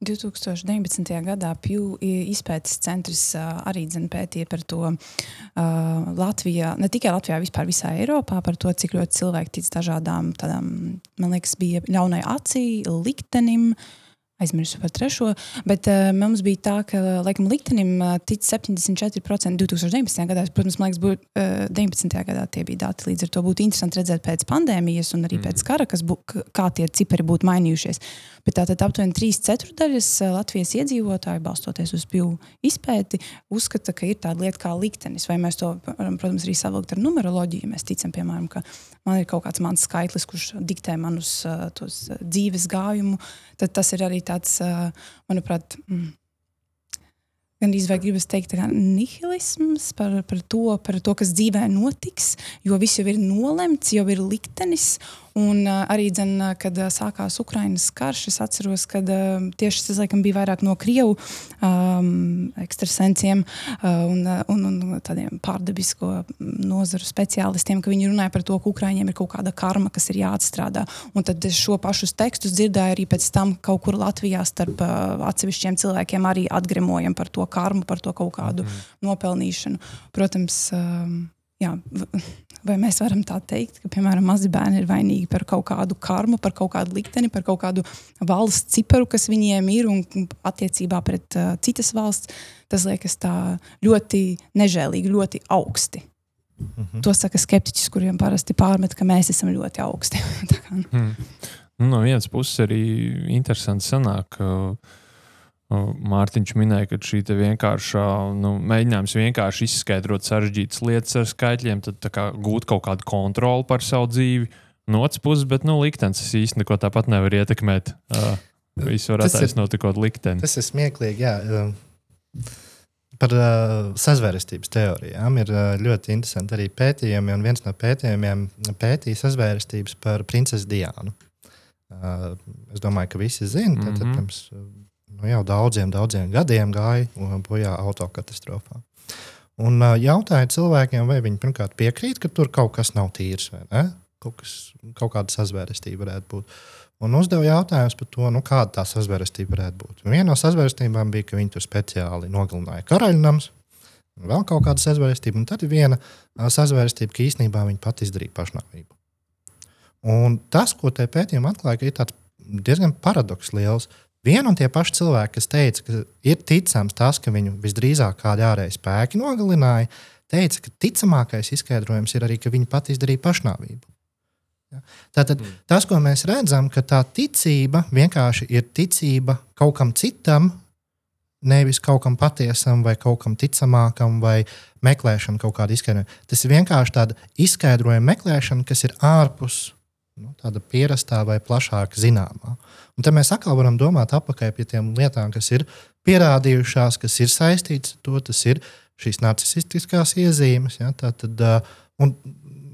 2019. gadā Pju izpētes centrs arī pētīja par to uh, Latvijā, ne tikai Latvijā, vispār visā Eiropā, par to, cik ļoti cilvēki tic dažādām tādām, man liekas, bija ļaunai acī, liktenim, uh, aizmirsu par trešo, bet uh, mums bija tā, ka laikam liktenim uh, tic 74% 2019. gadā. Protams, man liekas, būt, uh, 19. gadā tie bija dati. Līdz ar to būtu interesanti redzēt pēc pandēmijas un arī mm. pēc kara, bū, kā tie cipari būtu mainījušies. Bet tātad aptuveni 3 ceturdaļas Latvijas iedzīvotāji, balstoties uz pilnu izpēti, uzskata, ka ir tāda lieta kā liktenis. Vai mēs to protams, arī savilkt ar numeroloģiju. Mēs ticam, piemēram, ka man ir kaut kāds mans skaitlis, kurš diktē manus uh, dzīves gājumu. Tad tas ir arī tāds, manuprāt, mm, gan izvēlēt, gribas teikt, nihilisms par, par, to, par to, kas dzīvē notiks, jo viss jau ir nolemts, jau ir liktenis. Un uh, arī, dzen, kad uh, sākās Ukraiņas karš, es atceros, ka uh, tieši tas laikam, bija vairāk no krievu um, ekstrasensiem uh, un, un, un tādiem pārdabisko nozaru speciālistiem, ka viņi runāja par to, ka Ukraiņiem ir kaut kāda karma, kas ir jāatstrādā. Un tad šo pašus tekstus dzirdēju arī pēc tam kaut kur Latvijā starp uh, atsevišķiem cilvēkiem arī atgremojam par to karmu, par to kaut kādu mm. nopelnīšanu. Protams, um, jā, vai mēs varam tā teikt, ka, piemēram, mazi bērni ir vainīgi par kaut kādu karmu, par kaut kādu likteni, par kaut kādu valsts ciparu, kas viņiem ir un attiecībā pret uh, citas valsts. Tas liekas tā ļoti nežēlīgi, ļoti augsti. -hmm. To saka skeptiķis, kuriem parasti pārmet, ka mēs esam ļoti augsti. Kā, nu. No vienas puses arī interesanti sanāk. uh, Mārtiņš minēja, ka šī vienkāršā nu, mēģinājums vienkārši izskaidrot sarežģītas lietas ar skaitļiem, tad tā kā, gūt kaut kādu kontroli pār savu dzīvi. No otras puses, bet nu, liktenis īstenībā neko tāpat nevar ietekmēt. Uh, Visu var attaisnot tikko likteni. Tas ir smieklīgi. Jā. Par uh, sazvērestības teorijām ir uh, ļoti interesanti arī pētījumi. un Viens no pētījumiem pētīja sazvērestības par princesi Diānu. Uh, es domāju, ka visi zina, mm Mhm. -hmm. pirms uh, nu, jau daudziem, daudziem gadiem gāja bojā autokatastrofā. Un jautāja cilvēkiem, vai viņi pirmkārt piekrīt, ka tur kaut kas nav tīrs vai ne? Kaut, kas, kaut kāda sazvērestība varētu būt. Un uzdeva jautājumus par to, nu, kāda tā sazvērestība varētu būt. Viena no sazvērestībām bija, ka viņi tur speciāli nogalināja karaļnams, un vēl kaut kāda sazvērestība. Un tad viena sazvērestība, ka īstenībā viņi pat izdarīja pašnāvību. Un tas, ko te pētījumi atklāja, ir diezgan paradoks liels. Viena un tie paši cilvēki, kas teica, ka ir ticams tas, ka viņu visdrīzāk kādi ārēji spēki nogalināja, teica, ka ticamākais izskaidrojums ir arī, ka viņi pat izdarīja pašnāvību. Ja? Tātad mm. tas, ko mēs redzam, ka tā ticība vienkārši ir ticība kaut kam citam, nevis kaut kam patiesam, vai kaut kam ticamākam, vai meklēšana kaut kāda izskaidrojuma. Tas ir vienkārši tāda izskaidrojuma meklēšana, kas ir ārpus nu, tāda pierastā vai plašāk zināmā. Un tad mēs atkal varam domāt atpakaļ pie tām lietām, kas ir pierādījušās, kas ir saistītas ar to. Tas ir šīs narcisistiskās iezīmes. Ja, tā tad, uh, un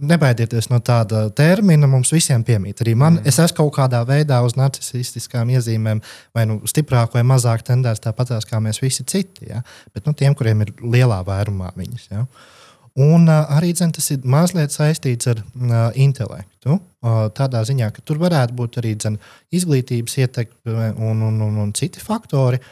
nebaidieties no tāda termina, mums visiem piemīt. Arī man, mm. es esmu kaut kādā veidā uz narcisistiskām iezīmēm, vai nu stiprāk vai mazāk tendēts tāpatās kā mēs visi citi. Ja? Bet nu, tiem, kuriem ir lielā vairumā viņas. Ja? Un uh, arī dzen, tas ir mazliet saistīts ar uh, intelektu. Uh, tādā ziņā, ka tur varētu būt arī dzen, izglītības ietekme un, un, un, un citi faktori.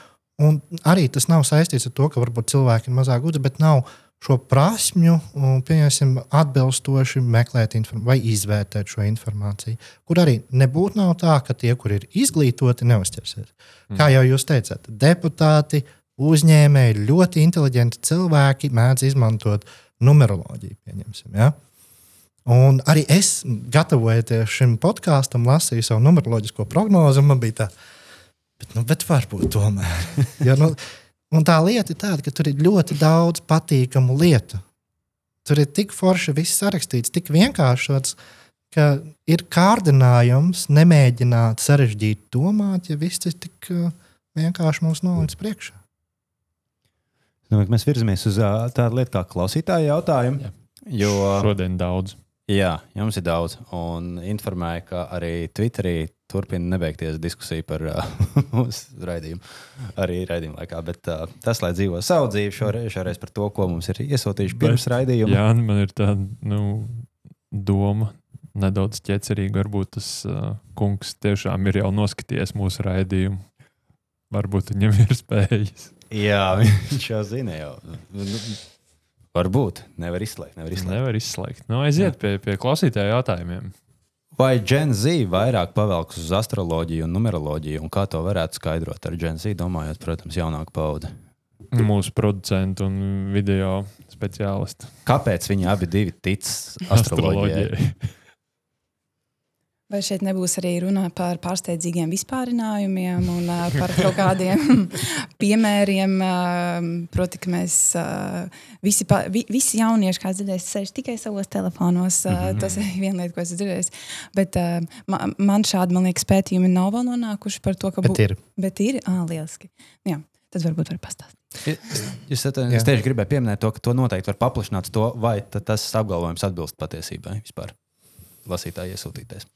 Un arī tas nav saistīts ar to, ka varbūt cilvēki ir mazāk gudri, bet nav šo prasmju, un, pieņemsim, atbilstoši meklēt vai izvērtēt šo informāciju. Kur arī nebūtu nav tā, ka tie, kur ir izglītoti, neuzķersies. Mm. Kā jau jūs teicāt, deputāti, uzņēmēji, ļoti inteliģenti cilvēki mēdz izmantot numeroloģiju. Pieņemsim, ja? Un arī es, gatavojoties šim podkāstam, lasīju savu numeroloģisko prognozi, un man bija tā, bet, nu, bet varbūt tomēr. jo, nu, un tā lieta ir tāda, ka tur ir ļoti daudz patīkamu lietu. Tur ir tik forši viss sarakstīts, tik vienkāršots, ka ir kārdinājums nemēģināt sarežģīt domāt, ja viss ir tik uh, vienkārši mums nolikts priekšā. Domāju, mēs virzamies uz tādu lietu kā klausītāju jautājumu. Jā. Jo, Šodien daudz. jā, jums ir daudz. Un informēja, ka arī Twitterī turpina nebeigties diskusija par mūsu raidījumu. Arī raidījuma laikā. Bet uh, tas, lai dzīvo savu dzīvi, šoreiz, šoreiz par to, ko mums ir iesūtījuši pirms raidījuma. Jā, nu, man ir tāda nu, doma, nedaudz ķecerīga. Varbūt tas uh, kungs tiešām ir jau noskatījies mūsu raidījumu. Varbūt viņam ir spējas. Jā, viņš jau zina. Jau. Nu, Varbūt nevar izslēgt. Nevar izslēgt. Nevar izslēgt. Nu, aiziet pie, pie klausītāju jautājumiem. Vai Gen Z vairāk pavelks uz astroloģiju un numeroloģiju, un kā to varētu skaidrot ar Gen Z, domājot, protams, jaunāku paudzi? Mūsu producenti un video speciālisti. Kāpēc viņi abi divi tic astroloģijai? Vai šeit nebūs arī runa par pārsteidzīgiem vispārinājumiem un par kaut kādiem piemēriem? Proti, ka mēs visi, pa, vi, visi jaunieši, kā dzirdējis, sēž tikai savos telefonos. Mm -hmm. Tas ir viena lieta, ko esmu dzirdējis. Bet man, man šādi, man liekas, pētījumi nav vēl nonākuši par to, ka Bet ir. Bet ir ah, lieliski. Jā, tad varbūt var pastāstīt. Es, es tieši gribēju pieminēt to, ka to noteikti var paplašināt, to, vai ta- tas apgalvojums atbilst patiesībai vispār. Lasītāji iesūtītais.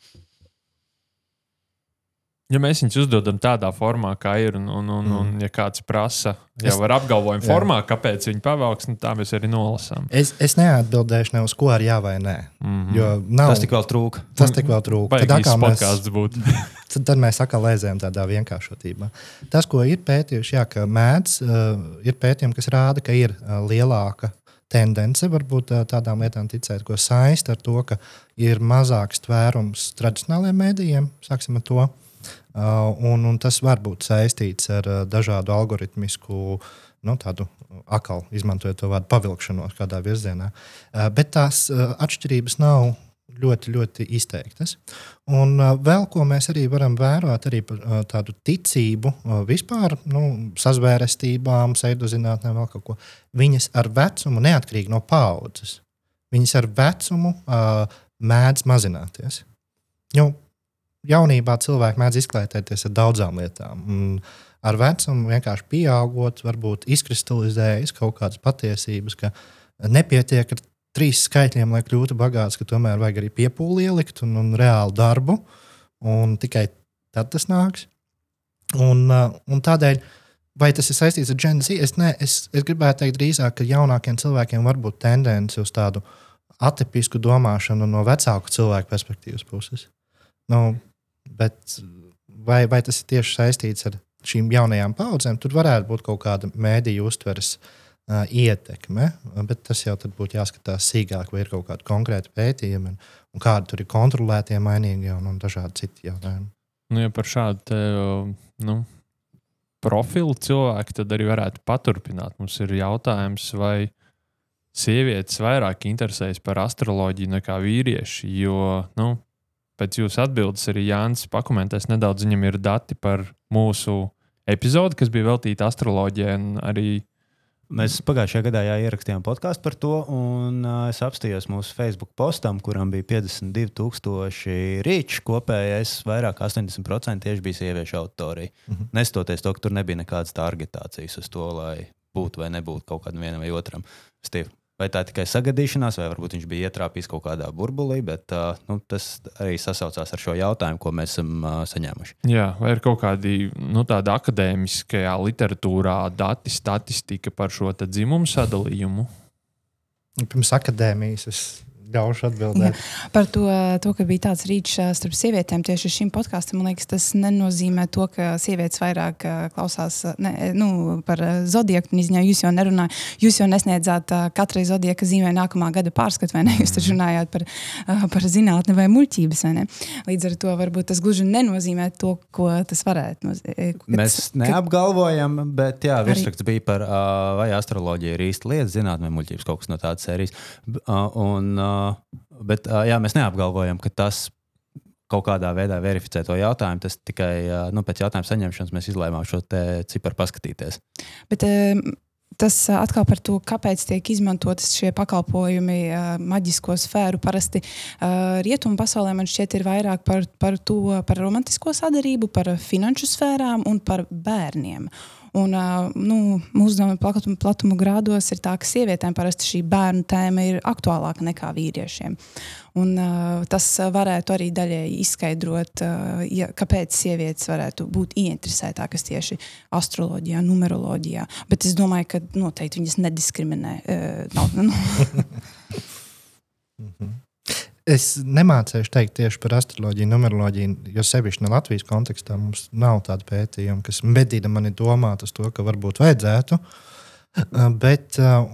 Ja mēs viņus uzdodam tādā formā, kā ir, un, un, un, un ja kāds prasa, jau Es- ar apgalvojumu Jā. formā, kāpēc viņi pavēlks, nu, tā mēs arī nolasām. Es, es neatbildēšu ne uz ko ar jā vai nē. Mm -hmm. Jo nav, Tas tik vēl trūka. tas tik vēl trūka. Tad mēs- būtu. tad, tad mēs atkal aizējām tādā vienkāršotībā. Tas, ko ir pētījuši, jā, ka mēdz, uh, ir pētījumi, kas rāda, ka ir uh, lielāka tendence varbūt uh, tādām lietām ticēt, ko saist ar to, ka ir mazāks tvērums tradicionālajiem mēdījiem, sāksim ar to. Uh, un, un tas var būt saistīts ar uh, dažādu algoritmisku, nu, tādu akālu, izmantojot to vārdu pavilkšanos kādā virzienā. Uh, bet tās uh, atšķirības nav ļoti, ļoti izteiktas. Un uh, vēl ko mēs arī varam vērot, arī uh, tādu ticību uh, vispār, nu, sazvērestībām, pseidozinātnēm, vēl kaut ko. Viņas ar vecumu, neatkarīgi no paudzes, viņas ar vecumu uh, mēdz mazināties. Nu, jaunībā cilvēki mēdz izklaidēties ar daudzām lietām. Un ar vecumu vienkārši pieaugot, varbūt izkristalizējas kaut kādas patiesības, ka nepietiek ar trīs skaitļiem, lai kļūtu bagāts, ka tomēr vajag arī piepūli ielikt un, un reālu darbu. Un tikai tad tas nāks. Un, uh, un tādēļ, vai tas ir saistīts ar Gen Z, es, ne, es, es gribētu teikt drīzāk, ka jaunākiem cilvēkiem var būt tendence uz tādu atipisku domāšanu no vecāku cilvēku perspektīvas puses. Nu, bet vai, vai tas ir tieši saistīts ar šīm jaunajām paudzēm? Tur varētu būt kaut kāda mēdīju uztveres uh, ietekme, bet tas jau būtu jāskatās sīkāk, vai ir kaut kādi konkrēti pētījumi, un, un kādi tur ir kontrolētie mainīgie un, un dažādi citi jautājumi. Nu, ja par šādu te, nu, profilu cilvēku, tad arī varētu paturpināt. Mums ir jautājums, vai sievietes vairāk interesējas par astroloģiju nekā vīrieši. Jo, nu, pēc jūsu atbildes arī Jānis pakomentēs nedaudz. Viņam ir dati par mūsu epizodi, kas bija veltīta astroloģijai. Arī Mēs pagājušajā gadā jā, ierakstījām podkāstu par to, un uh, es apstājos mūsu Facebook postam, kuram bija 52,000 rīču. Kopējais vairāk kā 80% tieši bija sieviešu autorija. Mm -hmm. Nestoties to, ka tur nebija nekādas targetācijas uz to, lai būtu vai nebūtu kaut kādam vienam vai otram. Steve, Vai tā ir tikai sagadīšanās, vai varbūt viņš bija ietrāpījis kaut kādā burbulī, bet uh, nu, tas arī sasaucās ar šo jautājumu, ko mēs esam uh, saņēmuši. Jā, vai ir kaut kādi nu, tādi akadēmiskajā literatūrā dati, statistika par šo dzimumu sadalījumu? Pirms akadēmijas es ļaušu atbildēt. Jā, par to, to, ka bija tāds rīčs starp sievietēm tieši šim podkāstam, man liekas, tas nenozīmē to, ka sievietes vairāk klausās ne, nu, par zodieku izņēmu. Jūs jau nerunājāt, jūs jau nesniedzāt katrai zodieka zīmē nākamā gada pārskatu, vai ne? Jūs taču runājāt par, par zinātni vai muļķības, vai ne? Līdz ar to varbūt tas gluži nenozīmē to, ko tas varētu nozīmēt. Mēs neapgalvojam, bet jā, virsraksts bija par vai astroloģija ir īsta lieta, zinātnē muļķības kaut kas no tādas sērijas. Un, bet jā, mēs neapgalvojam, ka tas kaut kādā veidā verificē to jautājumu. Tas tikai nu, pēc jautājuma saņemšanas mēs izlēmām šo ciparu paskatīties. Bet, Tas atkal par to, kāpēc tiek izmantotas šie pakalpojumi maģisko sfēru. Parasti rietumu pasaulē man šķiet ir vairāk par, par to, par romantisko sadarību, par finanšu sfērām un par bērniem. Un, nu, mūsdienu platuma, platuma grādos ir tā, ka sievietēm parasti šī bērnu tēma ir aktuālāka nekā vīriešiem. Un, tas varētu arī daļēji izskaidrot, ja, kāpēc sievietes varētu būt ieinteresētākas tieši astroloģijā, numeroloģijā. Bet es domāju, ka noteikti viņas nediskriminē. Uh, nav, nu. Es nemācīšu teikt tieši par astroloģiju, numeroloģiju, jo sevišķi no Latvijas kontekstā mums nav tāda pētījuma, kas medīda mani domāt uz to, ka varbūt vajadzētu. Uh, bet uh,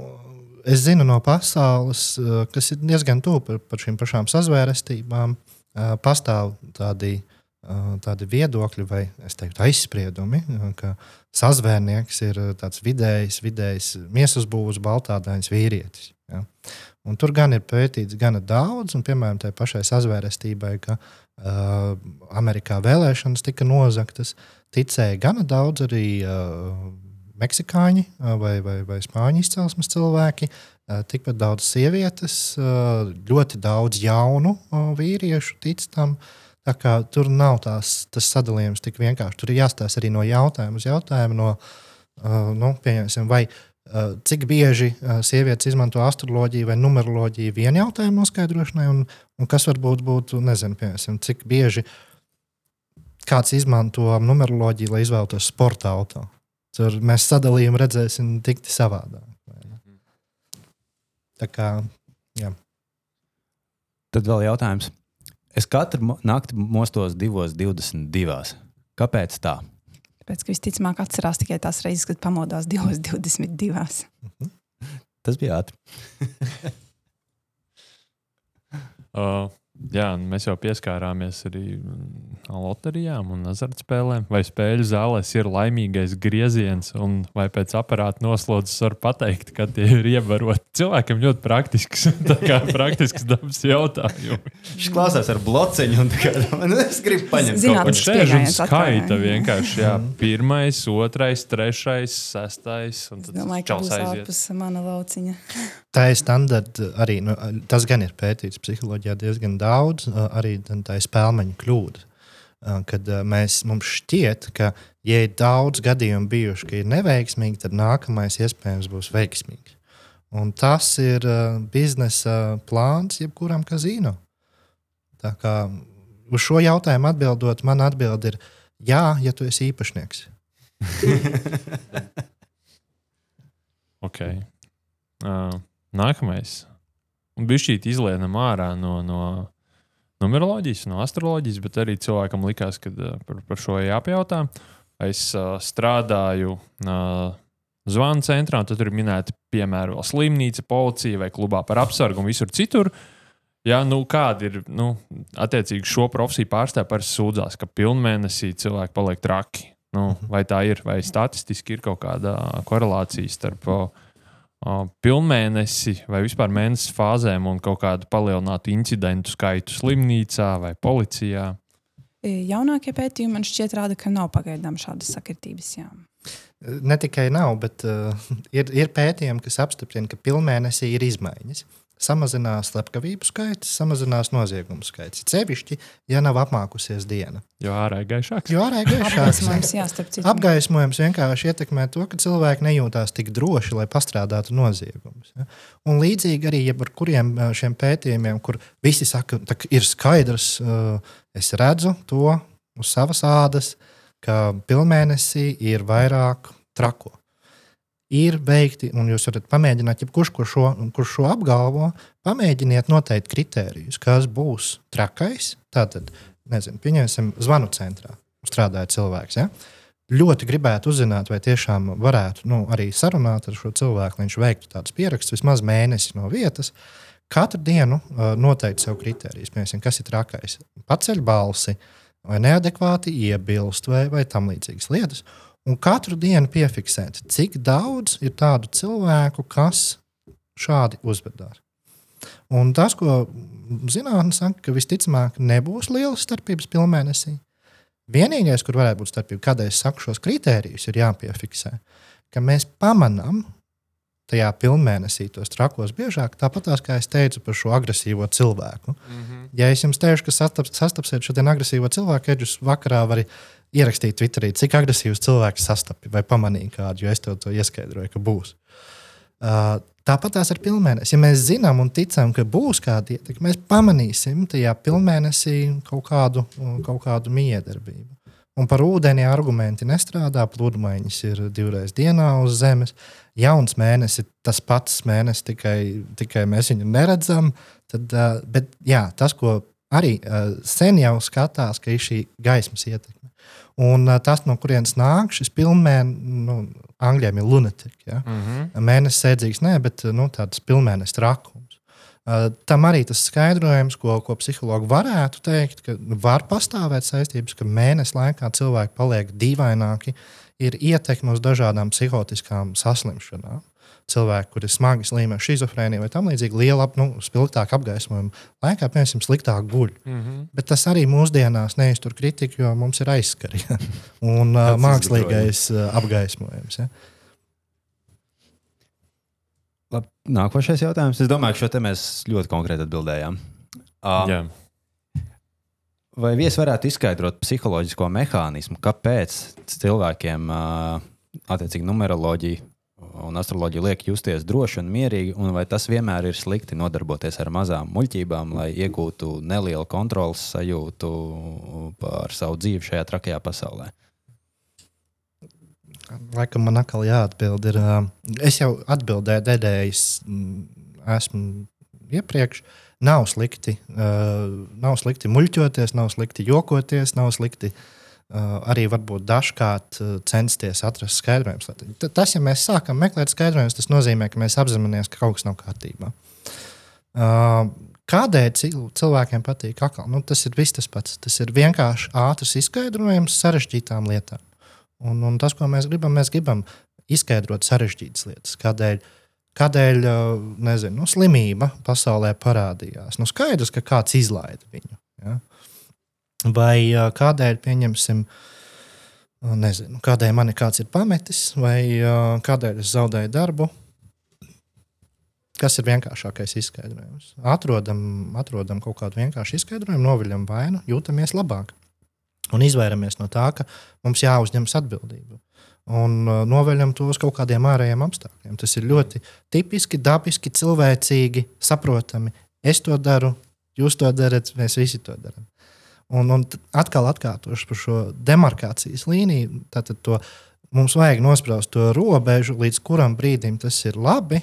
es zinu no pasaules, uh, kas ir diezgan tuvu par, par šīm pašām sazvērestībām, pastāv tādi, tādi viedokļi vai teiktu, aizspriedumi, ka sazvērnieks ir tāds vidējs, vidējs miesas būvs, baltādains vīrietis. Ja? Un tur gan ir pētīts gana daudz, un piemēram, tai pašai sazvērestībai, ka uh, Amerikā vēlēšanas tika nozagtas, ticēja gana daudz arī uh, meksikāņi uh, vai, vai, vai spāņu izcelsmes cilvēki. Uh, tikpat daudz sievietes, uh, ļoti daudz jaunu uh, vīriešu tic tam. Tā kā tur nav tās, tas sadalījums tik vienkārši. Tur ir jāstāsta arī no jautājuma uz jautājumu, no, uh, nu, vai cik bieži eh, sievietes izmanto astroloģiju vai numeroloģiju vienu jautājumu noskaidrošanai, un, un kas varbūt būtu, nezinu, piemēram, cik bieži kāds izmanto numeroloģiju, lai izvēlētos sporta auto. Tur mēs sadalījumu redzēsim tik savādāk. Tā kā, jā. Tad vēl jautājums. Es katru nakti mostos 2.22. Kāpēc tā? Tāpēc, ka visticamāk atcerās tikai tās reizes, kad pamodās 2.22. Tas bija ātri. uh, Jā, mēs jau pieskārāmies arī mm, loterijām un azartspēlēm. Vai spēļu zālēs ir laimīgais grieziens, un vai pēc aparāta noslodzes var pateikt, ka tie ir ievaroti? Cilvēkam ļoti praktisks, tā kā praktisks dabas jautājums. Viņš klausās ar blociņu, un kā, nu, es gribu paņemt Zināt, kaut ko. Tas šeit ir pieejams skaita vienkārši. Jā, pirmais, otrais, trešais, sestais. un Es tad domāju, ka būs aiziet. ārpus mana lauciņa. Tā ir standarta arī. Nu, tas gan ir pētīts psiholoģijā diezgan daudz, ā, arī tā ir spēļu kļūda. Kad mēs, mums šķiet, ka, ja ir daudz gadījumu bijuši, ka ir neveiksmīgi, tad nākamais iespējams būs veiksmīgs. Un tas ir biznesa plāns jebkuram kazino. Tā kā uz šo jautājumu atbildot, man atbild ir jā, ja tu esi īpašnieks. Okay. Uh, nākamais. Un bija šī izlienama ārā no, no numeroloģijas, no astroloģijas, bet arī cilvēkam likās, ka uh, par, par šo jāpajautā. Es uh, strādāju uh, zvanu centrā, tad tur ir minēti, piemēram, slimnīca, policija vai klubā par apsargu un visur citur. Jā, nu, kāda ir nu, attiecīgi šo profesiju pārstāvja par sūdzās, ka pilnmēnesī cilvēki paliek traki? Nu, vai tā ir, vai statistiski ir kaut kāda korelācija starp o, pilnmēnesi vai vispār mēnesis fāzēm un kaut kādu palielinātu incidentu skaitu slimnīcā vai policijā? E, Jaunākie pētījumi man šķiet rāda, ka nav pagaidām šādas sakritības. Jā. Ne tikai nav, bet uh, ir, ir pētījumi, kas apstiprina, ka pilnmēnesī ir izmaiņas. Samazinās slepkavību skaits, samazinās noziegumu skaits. Cevišķi, ja nav apmākusies diena. Jo ārā ir gaišāks. Jo ārā ir gaišāks. Apgaismojums, jā. Apgaismojums vienkārši ietekmē to, ka cilvēki nejūtās tik droši, lai pastrādātu noziegumus. Ja? Un līdzīgi arī ar kuriem šiem pētījumiem, kur visi saka, ka ir skaidrs, es redzu to uz savas ādas, ka pilnmēnesī ir vairāk trako. Ir veikti, un jūs varat pamēģināt, jebkurš, kurš šo, kurš šo apgalvo, pamēģiniet noteikt kritērijus, kas būs trakais. Tātad, nezinu, pieņemsim, zvanu centrā strādāja cilvēks. Ja? ļoti gribētu uzzināt, vai tiešām varētu nu, arī sarunāt ar šo cilvēku, lai viņš veiktu tādus pierakstus vismaz mēnesi no vietas. Katru dienu uh, noteikt sev kritērijus, piemēram, kas ir trakais. Paceļ balsi, vai neadekvāti iebilst, vai, vai tam līdzīgas lietas. Un katru dienu piefiksēt, cik daudz ir tādu cilvēku, kas šādi uzvedās. Un tas, ko zinātnē saka, ka visticamāk nebūs lielas starpības pilnmēnesī. Vienīgais, kur varētu būt starpība, kādēļ es saku šos kritērijus, ir jāpiefiksē, ka mēs pamanām tajā pilnmēnesī tos trakos biežāk, tāpat kā es teicu par šo agresīvo cilvēku. Mm -hmm. Ja es jums teikšu, ka sastaps, sastapsiet šo agresīvo cilvēku, tad jūs vakarā varat ierakstīt Twitterī, cik agresīvs cilvēks sastapi vai pamanīja kādu, jo es tev to ieskaidroju, ka būs. Uh, Tāpat tās ir pilnmēnesis. Ja mēs zinām un ticam, ka būs kāda ietekme, mēs pamanīsim tajā pilnmēnesī kaut kādu, kaut kādu miedarbību. Un par ūdeni argumenti nestrādā. Pludmaiņas ir divreiz dienā uz Zemes. Jauns mēnesis ir tas pats mēnesis, tikai, tikai mēs viņu neredzam. Tad, uh, bet jā, tas, ko arī uh, sen jau skatās, ka ir šī gaismas ietekme. Un tas, no kurienes nāk šis pilnmēnesis, nu, angļiem ir lunatika. Ja? Mm -hmm. Mēnesis sēdzīgs, nē, bet nu, tāds pilnmēnesis trakums. Uh, tam arī tas skaidrojums, ko, ko psihologi varētu teikt, ka var pastāvēt saistības, ka mēnesis laikā cilvēki paliek dīvaināki, ir ietekme uz dažādām psihotiskām saslimšanām. Cilvēki, kuri ir smagi slīmi ar schizofrēniju vai tam līdzīgi, liela, nu, spilgtāka apgaismojuma laikā, piemēram, sliktāk guļ. Mm -hmm. Bet tas arī mūsdienās neiztur kritiku, jo mums ir aizskari ja? un uh, mākslīgais uh, apgaismojums. Ja? Labi, nākošais jautājums. Es domāju, ka šo te mēs ļoti konkrēti atbildējām. Uh, Jā. vai viesi varētu izskaidrot psiholoģisko mehānismu, kāpēc cilvēkiem uh, attiecīgi numeroloģija un astroloģija liek justies droši un mierīgi, un vai tas vienmēr ir slikti nodarboties ar mazām muļķībām, lai iegūtu nelielu kontrolas sajūtu par savu dzīvi šajā trakajā pasaulē? Laikam man atkal jāatbild. Ir, es jau atbildēju, mm, esmu iepriekš. Nav slikti, nav slikti muļķoties, nav slikti jokoties, nav slikti uh, arī varbūt dažkārt uh, censties atrast skaidrojumus. Tas, ja mēs sākam meklēt skaidrojumus, tas nozīmē, ka mēs apzināmies, ka kaut kas nav kārtībā. Uh, Kādēļ cil- cilvēkiem patīk akli? Nu, tas ir viss tas pats. Tas ir vienkārši ātrs izskaidrojums sarežģītām lietām. Un, un tas, ko mēs gribam, mēs gribam izskaidrot sarežģītas lietas. Kādēļ, kādēļ nezinu, nu, slimība pasaulē parādījās? Nu, skaidrs, ka kāds izlaida viņu. Vai kādēļ, pieņemsim, nezinu, kādēļ man kāds ir pametis, vai kādēļ es zaudēju darbu? Kas ir vienkāršākais izskaidrojums? Atrodam, atrodam kaut kādu vienkāršu izskaidrojumu, noviļam vainu, jūtamies labāk. Un izvairamies no tā, ka mums jāuzņemas atbildība. Un noveļam to uz kaut kādiem ārējiem apstākļiem. Tas ir ļoti tipiski, dabiski, cilvēcīgi, saprotami. Es to daru, jūs to darat, mēs visi to darām. Un, un atkal atkārtošu par šo demarkācijas līniju. Tātad to, mums vajag nospraust to robežu, līdz kuram brīdim tas ir labi,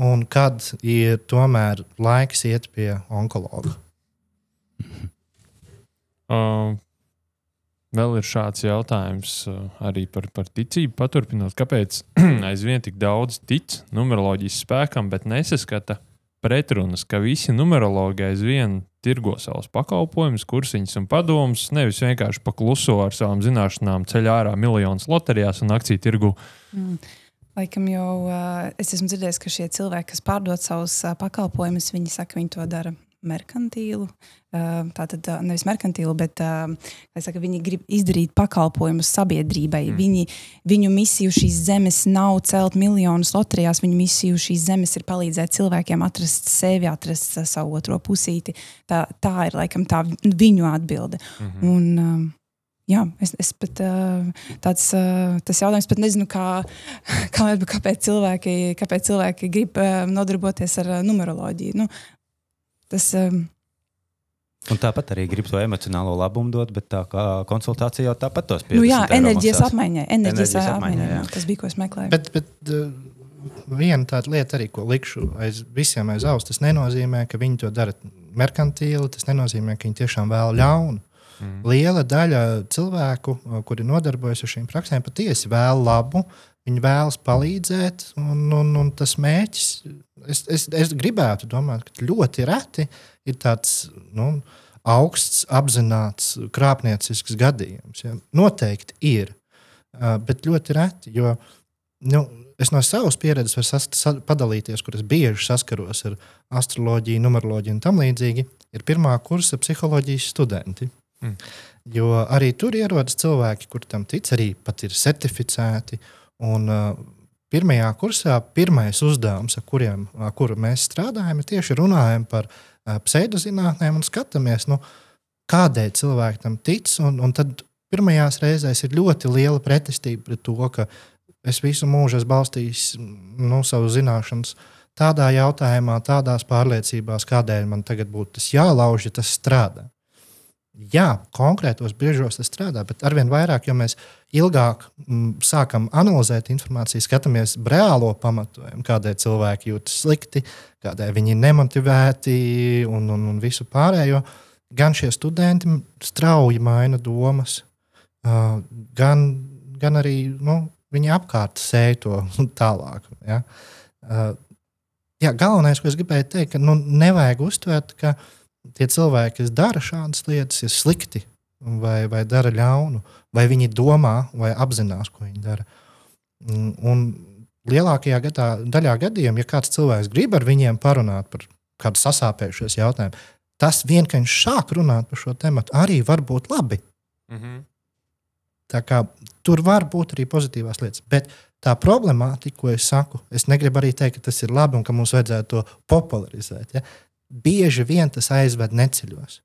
un kad ir tomēr laiks iet pie onkologa. Uh, vēl ir šāds jautājums uh, arī par, par ticību. Paturpinot, kāpēc aizvien tik daudz tic numeroloģijas spēkam, bet nesaskata pretrunas, ka visi numerologi aizvien tirgo savus pakalpojumus, kursiņus un padomus, nevis vienkārši pakluso ar savām zināšanām ceļ ārā miljonus loterijās un akciju tirgu. Mm. Laikam jau uh, es esmu dzirdējis, ka šie cilvēki, kas pārdod savus uh, pakalpojumus, viņi saka, viņi to dara merkantīlu. Uh, Tātad uh, nevis merkantīlu, bet es saku, viņi grib izdarīt pakalpojumus sabiedrībai. Mm. Viņi, viņu misiju šīs zemes nav celt miljonus loterijās, viņu misiju šīs zemes ir palīdzēt cilvēkiem atrast sevi, atrast uh, savu otro pusīti. Tā, tā ir laikam tā viņu atbilde. Mm -hmm. Un, um, Jā, es, es pat uh, tāds tas jautājums, pat nezinu, kā, kā, kāpēc, cilvēki, kāpēc cilvēki grib nodarboties ar numeroloģiju. Nu, tas, um, Un tāpat arī grib to emocionālo labumu dot, bet tā kā konsultācija jau tāpat tos 50 nu, jā, enerģijas apmaiņai. Enerģijas Enerģijas apmaiņai jā. Tas bija, ko es meklēju. Bet, bet uh, viena tāda lieta, arī, ko likšu aiz visiem aiz auss, tas nenozīmē, ka viņi to dara merkantīli. Tas nenozīmē, ka viņi tiešām vēl ļaunu. Mm. Liela daļa cilvēku, uh, kuri nodarbojas ar šīm praksēm, patiesi vēl labu. Viņi vēlas palīdzēt, un, un, un tas mērķis, es, es, es gribētu domāt, ka ļoti reti ir tāds nu, augsts, apzināts, krāpniecisks gadījums. Ja? Noteikti ir, uh, bet ļoti reti. Jo, nu, es no savas pieredzes varu sas, sa, padalīties, kur es bieži saskaros ar astroloģiju, numeroloģiju un tam līdzīgi. Ir pirmā kursa psiholoģijas studenti. Mm. Jo arī tur ierodas cilvēki, kur tam tic, arī pat ir certificēti. Un, uh, pirmajā kursā pirmais uzdevums, ar kuriem ar kuru mēs strādājam, ir tieši runājam par uh, pseidozinātnēm un skatāmies, nu, kādēļ cilvēki tam tic. Un, un tad pirmajās reizēs ir ļoti liela pretestība pret to, ka es visu mūžu esmu balstījis nu, savu zināšanas tādā jautājumā, tādās pārliecībās, kādēļ man tagad būtu tas jālauž, ja tas strādā. Jā, konkrētos brīžos tas strādā, bet arvien vairāk, jo mēs ilgāk m, sākam analizēt informāciju, skatāmies reālo pamatojumu, kādēļ cilvēki jūtas slikti, kādēļ viņi ir nemotivēti un, un, un visu pārējo. Gan šie studenti strauji maina domas, uh, gan, gan arī nu, viņi apkārt sēž to tālāk. Ja? Uh, jā, galvenais, ko es gribēju teikt, ka nu, nevajag uztvert, ka tie cilvēki, kas dara šādas lietas, ir slikti vai, vai dara ļaunu, vai viņi domā vai apzinās, ko viņi dara. Un, lielākajā gadā, daļā gadījumā, ja kāds cilvēks grib ar viņiem parunāt par kādu sasāpējušos jautājumu, tas vien, ka viņš sāk runāt par šo tēmu, arī var būt labi. Mm -hmm. Tā kā, tur var būt arī pozitīvās lietas. Bet tā problemātika, ko es saku, es negribu arī teikt, ka tas ir labi un ka mums vajadzētu to popularizēt. Ja? Bieži vien tas aizved neceļos.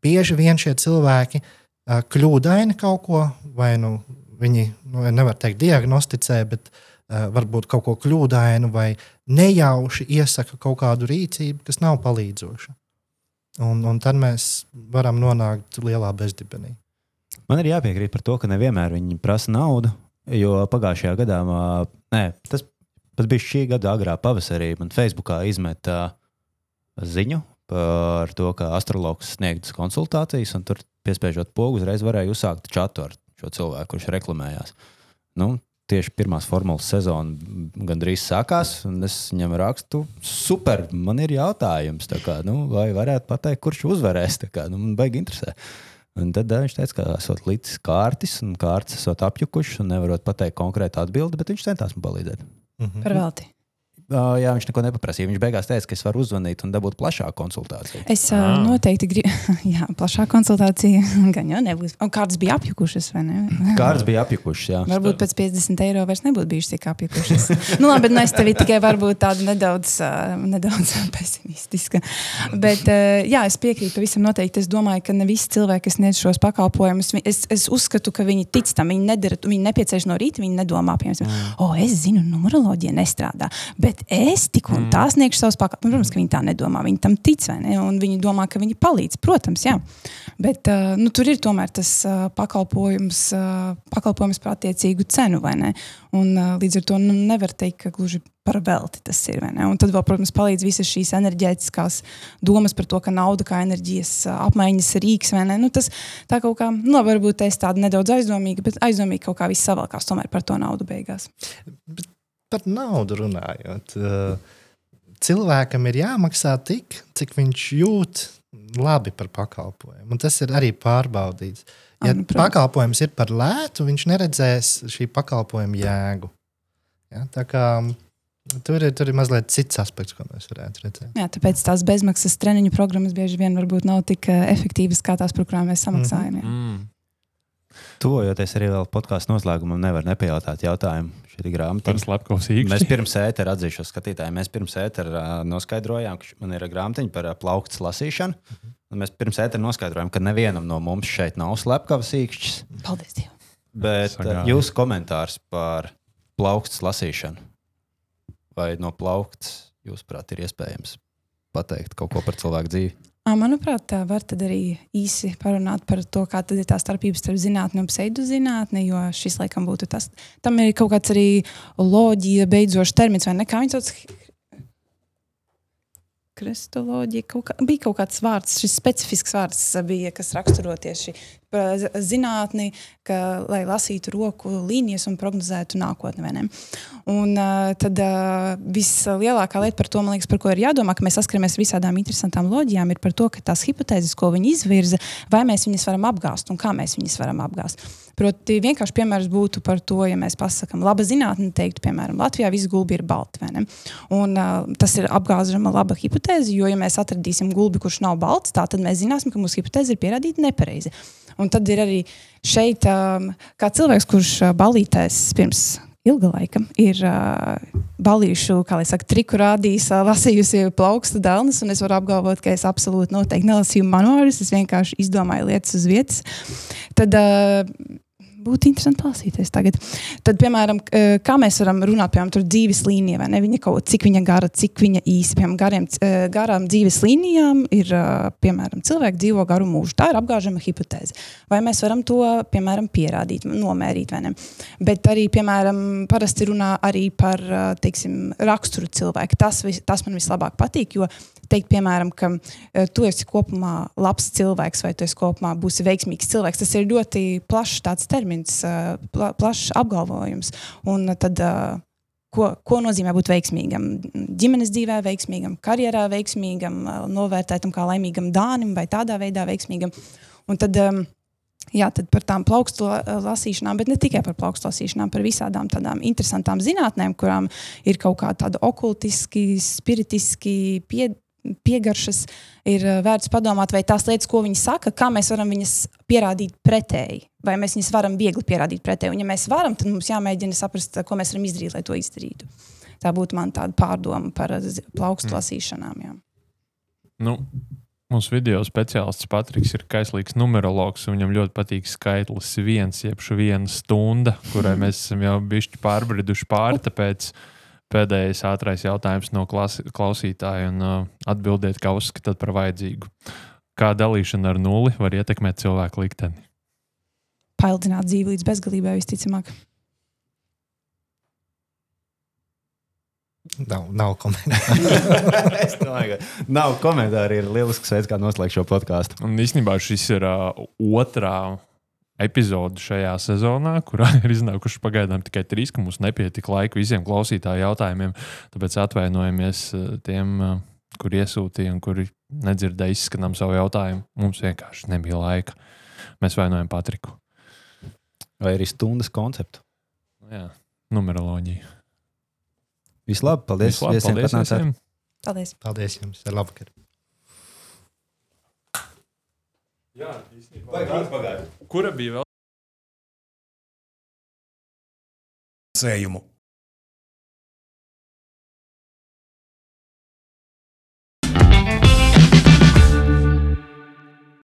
Bieži vien šie cilvēki uh, kļūdaini kaut ko, vai nu viņi, nu, nevar teikt, diagnosticē, bet uh, varbūt kaut ko kļūdainu vai nejauši iesaka kaut kādu rīcību, kas nav palīdzoša. Un, un tad mēs varam nonākt lielā bezdibenī. Man ir jāpiekrīt par to, ka nevienmēr viņi prasa naudu. Jo pagājušajā gadā, nē, tas pat bija šī gada agrā pavasarī, man Facebookā izmeta ziņu par to, ka astrologs sniegtas konsultācijas, un tur piespiežot pogu, uzreiz varēja uzsākt čatu ar šo cilvēku, kurš reklamējās. Nu, tieši pirmās formulas sezona gandrīz sākās, un es viņam rakstu, super, man ir jautājums, tā kā, nu, vai varētu pateikt, kurš uzvarēs. Kā, nu, man baigi interesē. Un tad viņš teica, ka esot līdzi kārtas, un kārtas esot apjukušas, un nevarot pateikt konkrētu atbildi, bet viņš centās man palīdzēt. Par velti. Uh, jā, viņš neko nepaprasīja. Viņš beigās teica, ka es varu uzzvanīt un dabūt plašāku konsultāciju. Es uh, Ah. noteikti gribu, jā, plašāku konsultāciju. Gan jau nebūs. Un kādas bija apjukušas, vai ne? Kārtas bija apjukušas, jā. Varbūt pēc 50 eiro vairs nebūtu bijušas tik apjukušas. nu, labi, bet nu, es tevi tikai varbūt tādu nedaudz, uh, nedaudz pesimistiska. Bet, uh, jā, es piekrītu pavisam noteikti. Es domāju, ka ne visi cilvēki, kas sniedz šos pakalpojumus, es, es uzskatu, ka viņi tic tam, viņi nedara, viņi nepiecieš no rīta, viņi nedomā, piemēram, mm. o, es zinu, numeroloģija nestrādā, bet es tik un tā sniegšu savus pakalpojumus. Protams, ka viņi tā nedomā, viņi tam tic, vai ne? Un viņi domā, ka viņi palīdz, protams, jā. Bet uh, nu, tur ir tomēr tas uh, pakalpojums, uh, pakalpojums par attiecīgu cenu, vai ne? Un uh, līdz ar to nu, nevar teikt, ka gluži par velti tas ir. Un tad vēl, protams, palīdz visas šīs enerģētiskās domas par to, ka nauda kā enerģijas uh, apmaiņas rīks? Nu, tas tā kaut kā, nu, labi, varbūt es tādu nedaudz aizdomīgu, bet aizdomīgi kaut kā viss savalkās tomēr par to naudu beigās. Par naudu runājot. uh, Cilvēkam ir jāmaksā tik, cik viņš jūt labi par pakalpojumu. Un tas ir arī pārbaudīts. Ja Ah, nu, pakalpojums ir par lētu, viņš neredzēs šī pakalpojuma jēgu. Ja, tā kā tur ir, tur ir mazliet cits aspekts, ko mēs varētu redzēt. Jā, tāpēc tās bezmaksas treniņu programmas bieži vien varbūt nav tik uh, efektīvas kā tās, par kurām mēs samaksājam. Mm. Tuvojoties arī vēl podkāstu noslēgumam, nevar nepajautāt jautājumu. Šī ir grāmata. Par slepkavas Mēs īkšķi. pirms ētera atzīšos skatītājiem, mēs pirms ētera noskaidrojām, ka man ir grāmatiņa par ā, plauktas lasīšanu. Un mēs pirms ētera noskaidrojām, ka nevienam no mums šeit nav slepkavas īkšķis. Paldies Dievam! Bet ā, Sagāja. jūsu komentārs par plaukstas lasīšanu. Vai no plauktas, jūsuprāt, ir iespējams pateikt kaut ko par cilvēku dzīvi? Manuprāt, tā var arī īsi parunāt par to, kāda ir tā starpība starp zinātnē un pseidozinātnē, jo šis laikam būtu tas. Tam ir kaut kāds arī loģija, beidzošs termins, vai ne? Kā viņš sauc? Kristoloģija, kaut kā, bija kaut kāds vārds, šis specifisks vārds bija, kas raksturo tieši zinātni, ka, lai lasītu roku līnijas un prognozētu nākotni. Un uh, tad uh, vislielākā lieta par to, liekas, par ko ir jādomā, ka mēs saskaramies ar visādām interesantām loģijām, ir par to, ka tās hipotēzes, ko viņi izvirza, vai mēs viņas varam apgāzt un kā mēs viņas varam apgāzt. Proti, vienkārši piemērs būtu par to, ja mēs pasakām, laba zinātne, teiktu, piemēram, Latvijā viss gulbi ir balti. Un, uh, tas ir apgāzama laba hipotēze, jo, ja mēs atradīsim gulbi, kurš nav balts, tā, tad mēs zināsim, ka mūsu hipotēze ir pierādīta nepareizi. Un tad ir arī šeit um, kā cilvēks, kurš uh, balītēs pirms ilga laika ir uh, balīšu, kā lai saka, triku rādījis, uh, lasījusi plaukstu dēlnes, un es varu apgalvot, ka es absolūti noteikti nelasīju manuālus, es vienkārši izdomāju lietas uz vietas. Tad uh, būtu interesanti klausīties tagad. Tad, piemēram, k- kā mēs varam runāt par dzīves līniju, vai ne? Viņa kaut cik viņa gara, cik viņa īsi, piemēram, gariem, eh, garām dzīves līnijām ir, eh, piemēram, cilvēki dzīvo garu mūžu. Tā ir apgāžama hipotēze. Vai mēs varam to, piemēram, pierādīt, nomērīt, vai ne? Bet arī, piemēram, parasti runā arī par, eh, teiksim, raksturu cilvēku. Tas, tas man vislabāk patīk, jo teikt, piemēram, ka uh, tu esi kopumā labs cilvēks vai tu esi kopumā būsi veiksmīgs cilvēks. Tas ir ļoti plašs termins, uh, pla, plašs apgalvojums. Un uh, tad, ko, ko nozīmē būt veiksmīgam? Ģimenes dzīvē veiksmīgam, karjerā veiksmīgam, novērtētam kā laimīgam dānim vai tādā veidā veiksmīgam. Un tad, Jā, tad par tām plaukstu la- lasīšanām, bet ne tikai par plaukstu lasīšanām, par visādām tādām interesantām zinātnēm, kurām ir kaut kā tāda okultiski, spiritiski pie, piegaršas, ir eh, vērts padomāt, vai tās lietas, ko viņi saka, kā mēs varam viņas pierādīt pretēji, vai mēs viņas varam viegli pierādīt pretēji. Un, ja mēs varam, tad mums jāmēģina saprast, ko mēs varam izdarīt, lai to izdarītu. Tā būtu man tāda pārdoma par eh, plaukstu lasīšanām. Jā. Nu, mūsu video speciālists Patriks ir kaislīgs numerologs. un Viņam ļoti patīk skaitlis viens, jeb viena stunda, kurai mēs esam jau bijuši pārbriduši pāri. Tāpēc pēdējais ātrais jautājums no klasi, klausītāja un uh, atbildiet, kā uzskatāt par vajadzīgu. Kā dalīšana ar nulli var ietekmēt cilvēku likteni? Paildzināt dzīvi līdz bezgalībai visticamāk. Nav, nav komentāru. es domāju, ka nav komentāru. Ir lielisks veids, kā noslēgt šo podkāstu. Un īstenībā šis ir uh, otrā epizodu šajā sezonā, kurā ir iznākuši pagaidām tikai trīs, ka mums nepietika laika visiem klausītāju jautājumiem. Tāpēc atvainojamies eh, tiem, eh, kuri iesūtīja un kuri nedzirdēja izskanām savu jautājumu. Mums vienkārši nebija laika. Mēs vainojam Patriku. Vai arī stundas konceptu. Jā, numeroloģija. Vislabāk, paldies. Viesiem, paldies ka atnācāt. visiem! Paldies! Paldies jums! Ar labu! Jā, īstenībā. Kura bija vēl? Sējumu.